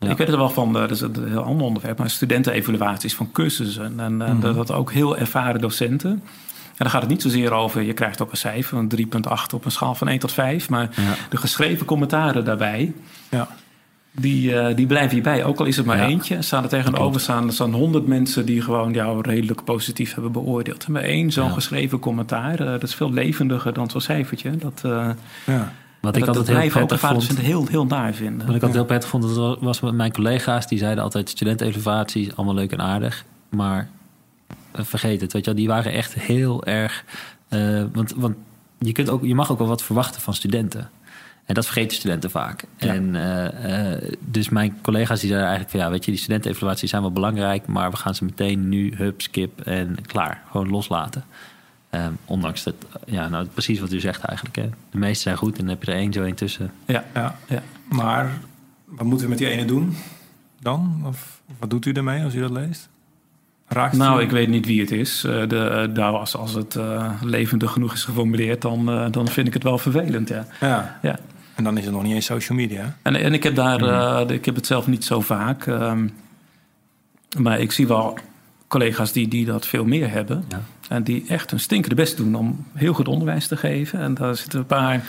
ik weet het wel van, dat is een heel ander onderwerp, maar studentenevaluaties van cursussen. En, en mm dat ook heel ervaren docenten. En dan gaat het niet zozeer over, je krijgt ook een cijfer, een 3,8 op een schaal van 1 tot 5. Maar de geschreven commentaren daarbij, ja. Die, uh, die blijven hierbij. Ook al is het maar eentje, staan er tegenover staan, er staan 100 mensen die gewoon jou redelijk positief hebben beoordeeld. En bij één zo'n geschreven commentaar, uh, dat is veel levendiger dan zo'n cijfertje. Dat, uh, ja. Wat ik altijd heel prettig vond. heel, heel naar vinden. Wat ik altijd heel prettig vond, dat was met mijn collega's. Die zeiden altijd studentenevaluatie, allemaal leuk en aardig. Maar vergeet het, weet je wel. Die waren echt heel erg... Uh, want, want je, kunt ook, je mag ook wel wat verwachten van studenten. En dat vergeten studenten vaak. En uh, dus mijn collega's die zeiden eigenlijk van... ja, weet je, die studentenevaluaties zijn wel belangrijk... maar we gaan ze meteen nu, hup, skip en klaar. Gewoon loslaten. Um, ondanks dat, ja, nou, precies wat u zegt eigenlijk. Hè. De meeste zijn goed en dan heb je er één zo één tussen. Ja, ja, ja. Maar wat moeten we met die ene doen dan? Of wat doet u ermee als u dat leest? Raakt nou, ik weet niet wie het is. Uh, de, nou, als, als het uh, levendig genoeg is geformuleerd, dan, uh, dan vind ik het wel vervelend. Ja. Ja. ja. En dan is het nog niet eens social media. En, en ik heb daar, mm. ik heb het zelf niet zo vaak. Um, maar ik zie wel collega's die, die dat veel meer hebben. Ja. En die echt hun stinkende best doen om heel goed onderwijs te geven. En daar zitten een paar.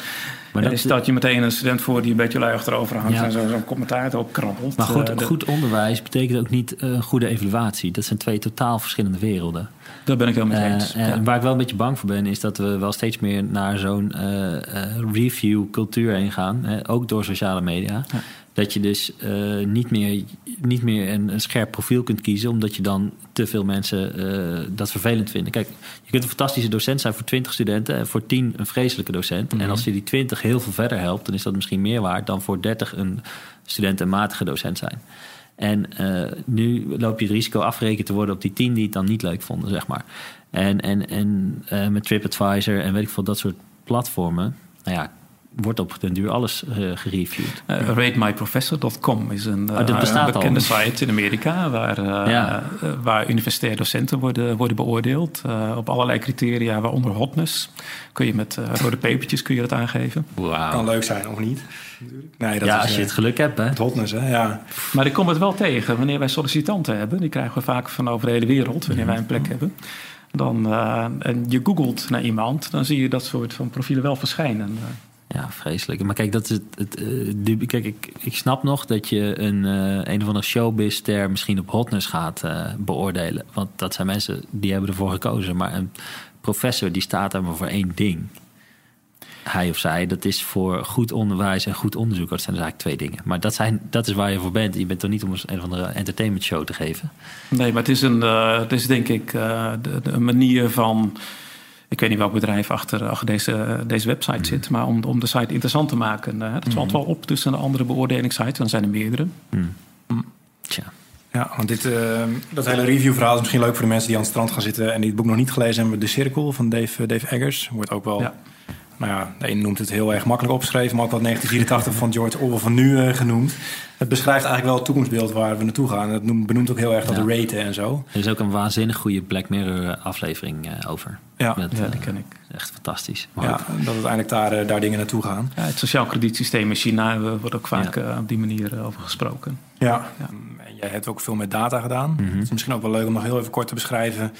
Maar dan staat je meteen een student voor die een beetje lui achterover hangt en zo'n zo commentaar ook krabbelt. Maar goed, uh, goed onderwijs betekent ook niet uh, goede evaluatie. Dat zijn twee totaal verschillende werelden. Daar ben ik wel mee eens. Uh, ja. Waar ik wel een beetje bang voor ben, is dat we wel steeds meer naar zo'n review cultuur heen gaan. ook door sociale media. Ja. Dat je dus uh, niet meer, niet meer een, een, scherp profiel kunt kiezen, omdat je dan te veel mensen uh, dat vervelend vinden. Kijk, je kunt een fantastische docent zijn voor 20 studenten en voor 10 een vreselijke docent. En mhm. als je die 20 heel veel verder helpt, dan is dat misschien meer waard dan voor 30 een student en matige docent zijn. En uh, nu loop je het risico afgerekend te worden op die 10 die het dan niet leuk vonden, zeg maar. En, en, en met TripAdvisor en weet ik veel, dat soort platformen. Nou ja, wordt op den duur alles uh, gereviewd. Uh, RateMyProfessor.com is een, uh, bekende site in Amerika... waar, ja. waar universitaire docenten worden, worden beoordeeld... op allerlei criteria, waaronder hotness. Kun je met rode pepertjes kun je dat aangeven. Wow. Kan leuk zijn, of niet? Nee, dat ja, als je het geluk hebt. Hè? hotness, hè? Ja. Maar ik kom het wel tegen wanneer wij sollicitanten hebben. Die krijgen we vaak van over de hele wereld, wanneer wij een plek hebben dan, uh, en je googelt naar iemand, dan zie je dat soort van profielen wel verschijnen. Ja, vreselijk. Maar kijk, dat is het, het uh, kijk ik, ik snap nog dat je een, uh, een of andere showbiz-ster misschien op hotness gaat uh, beoordelen. Want dat zijn mensen die hebben ervoor gekozen. Maar een professor die staat er maar voor één ding. Hij of zij. Dat is voor goed onderwijs en goed onderzoek. Dat zijn dus eigenlijk twee dingen. Maar dat, zijn, dat is waar je voor bent. Je bent er niet om een of andere entertainment show te geven. Nee, maar het is, een, uh, het is denk ik uh, de, de, manier van... Ik weet niet welk bedrijf achter, achter deze, deze website mm. zit... maar om, om de site interessant te maken. Uh, dat valt mm. wel op tussen de andere beoordelingssites. Dan zijn er meerdere. Mm. Tja. Ja, want dit, uh, dat hele reviewverhaal is misschien leuk voor de mensen die aan het strand gaan zitten en die het boek nog niet gelezen hebben. De Cirkel van Dave, Dave Eggers. Wordt ook wel, ja. Nou ja, de een noemt het heel erg makkelijk opgeschreven, maar ook wel 1984 van George Orwell van nu uh, genoemd. Het beschrijft eigenlijk wel het toekomstbeeld waar we naartoe gaan. Het noemt, benoemt ook heel erg dat ja. de raten en zo. Er is ook een waanzinnig goede Black Mirror aflevering uh, over. Ja, Met, ja die ken ik. Echt fantastisch. Maar ja, dat uiteindelijk daar, daar dingen naartoe gaan. Ja, het sociaal kredietsysteem in China wordt ook vaak op die manier over gesproken. Ja. ja jij hebt ook veel met data gedaan. Mhm. Het is misschien ook wel leuk om nog heel even kort te beschrijven.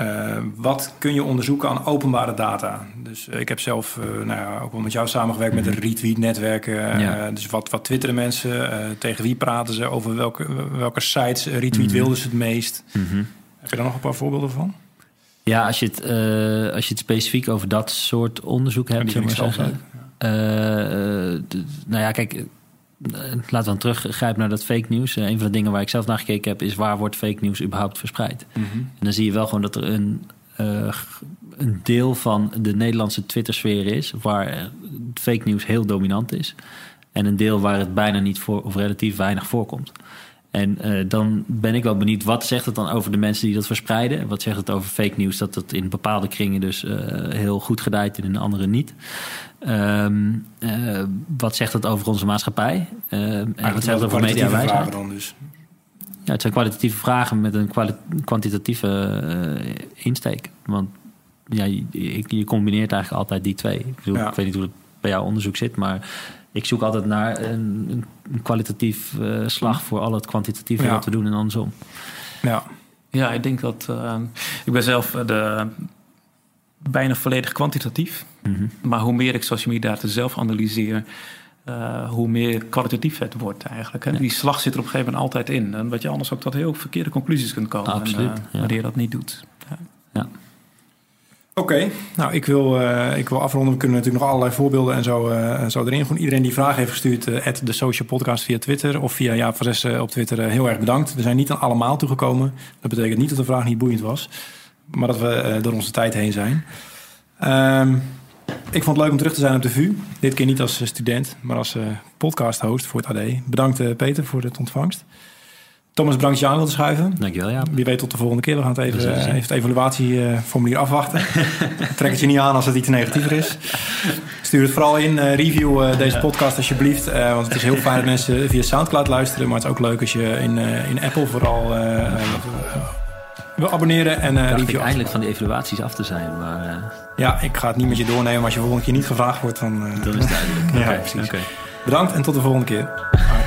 Uh, wat kun je onderzoeken aan openbare data? Dus uh, ik heb zelf uh, nou ja, ook wel met jou samengewerkt met de retweet-netwerken. Ja. dus wat, wat twitteren mensen? tegen wie praten ze? Over welke, welke sites retweet wilden ze het meest? -hmm. Heb je daar nog een paar voorbeelden van? Ja, als je het, als je het specifiek over dat soort onderzoek hebt, zeg maar zeggen. nou ja, kijk laten we dan teruggrijpen naar dat fake nieuws. een van de dingen waar ik zelf naar gekeken heb, is waar wordt fake nieuws überhaupt verspreid? Mm -hmm. En dan zie je wel gewoon dat er een, uh, een deel van de Nederlandse Twitter-sfeer is waar fake nieuws heel dominant is. En een deel waar het bijna niet voor, of relatief weinig voorkomt. En uh, dan ben ik wel benieuwd, wat zegt het dan over de mensen die dat verspreiden? Wat zegt het over fake nieuws dat het in bepaalde kringen dus uh, heel goed gedijt en in andere niet? Um, uh, wat zegt het over onze maatschappij? en wat zegt het over mediawijsheid? dan dus? Ja, het zijn kwalitatieve vragen met een kwantitatieve insteek. Want ja, je, je, combineert eigenlijk altijd die twee. Ik, bedoel, ja. ik weet niet hoe het bij jouw onderzoek zit, maar ik zoek altijd naar een, een kwalitatief uh, slag voor al het kwantitatieve ja. wat we doen en andersom. Ja, ja ik denk dat. Uh, ik ben zelf de, bijna volledig kwantitatief. Mm -hmm. Maar hoe meer ik social media data zelf analyseer. Uh, hoe meer kwalitatief het wordt eigenlijk. Hè? Ja. Die slag zit er op een gegeven moment altijd in. En wat je anders ook tot heel verkeerde conclusies kunt komen. Absoluut. En, ja. Wanneer je dat niet doet. Ja. Oké, nou ik wil, uh, ik wil afronden. We kunnen natuurlijk nog allerlei voorbeelden en zo, uh, zo erin. Gewoon iedereen die vragen heeft gestuurd, uh, de social podcast via Twitter of via Jaap van op Twitter, heel erg bedankt. We zijn niet aan allemaal toegekomen. Dat betekent niet dat de vraag niet boeiend was, maar dat we door onze tijd heen zijn. Um, ik vond het leuk om terug te zijn op de VU. Dit keer niet als student, maar als podcast-host voor het AD. Bedankt Peter voor het ontvangst. Thomas, bedankt dat je aan wilde schuiven. Dankjewel, ja. Wie weet tot de volgende keer. We gaan het even, uh, even het evaluatieformulier afwachten. Trek het je niet aan als het iets negatiever is. Stuur het vooral in. Uh, review uh, deze podcast alsjeblieft. want het is heel fijn dat mensen via Soundcloud luisteren. Maar het is ook leuk als je in, in Apple vooral wil abonneren. En, review ik eindelijk van die evaluaties af te zijn. Maar, Ja, ik ga het niet met je doornemen. Maar als je volgende keer niet gevraagd wordt, dan... dan is het duidelijk. ja, okay. precies. Okay. Bedankt en tot de volgende keer.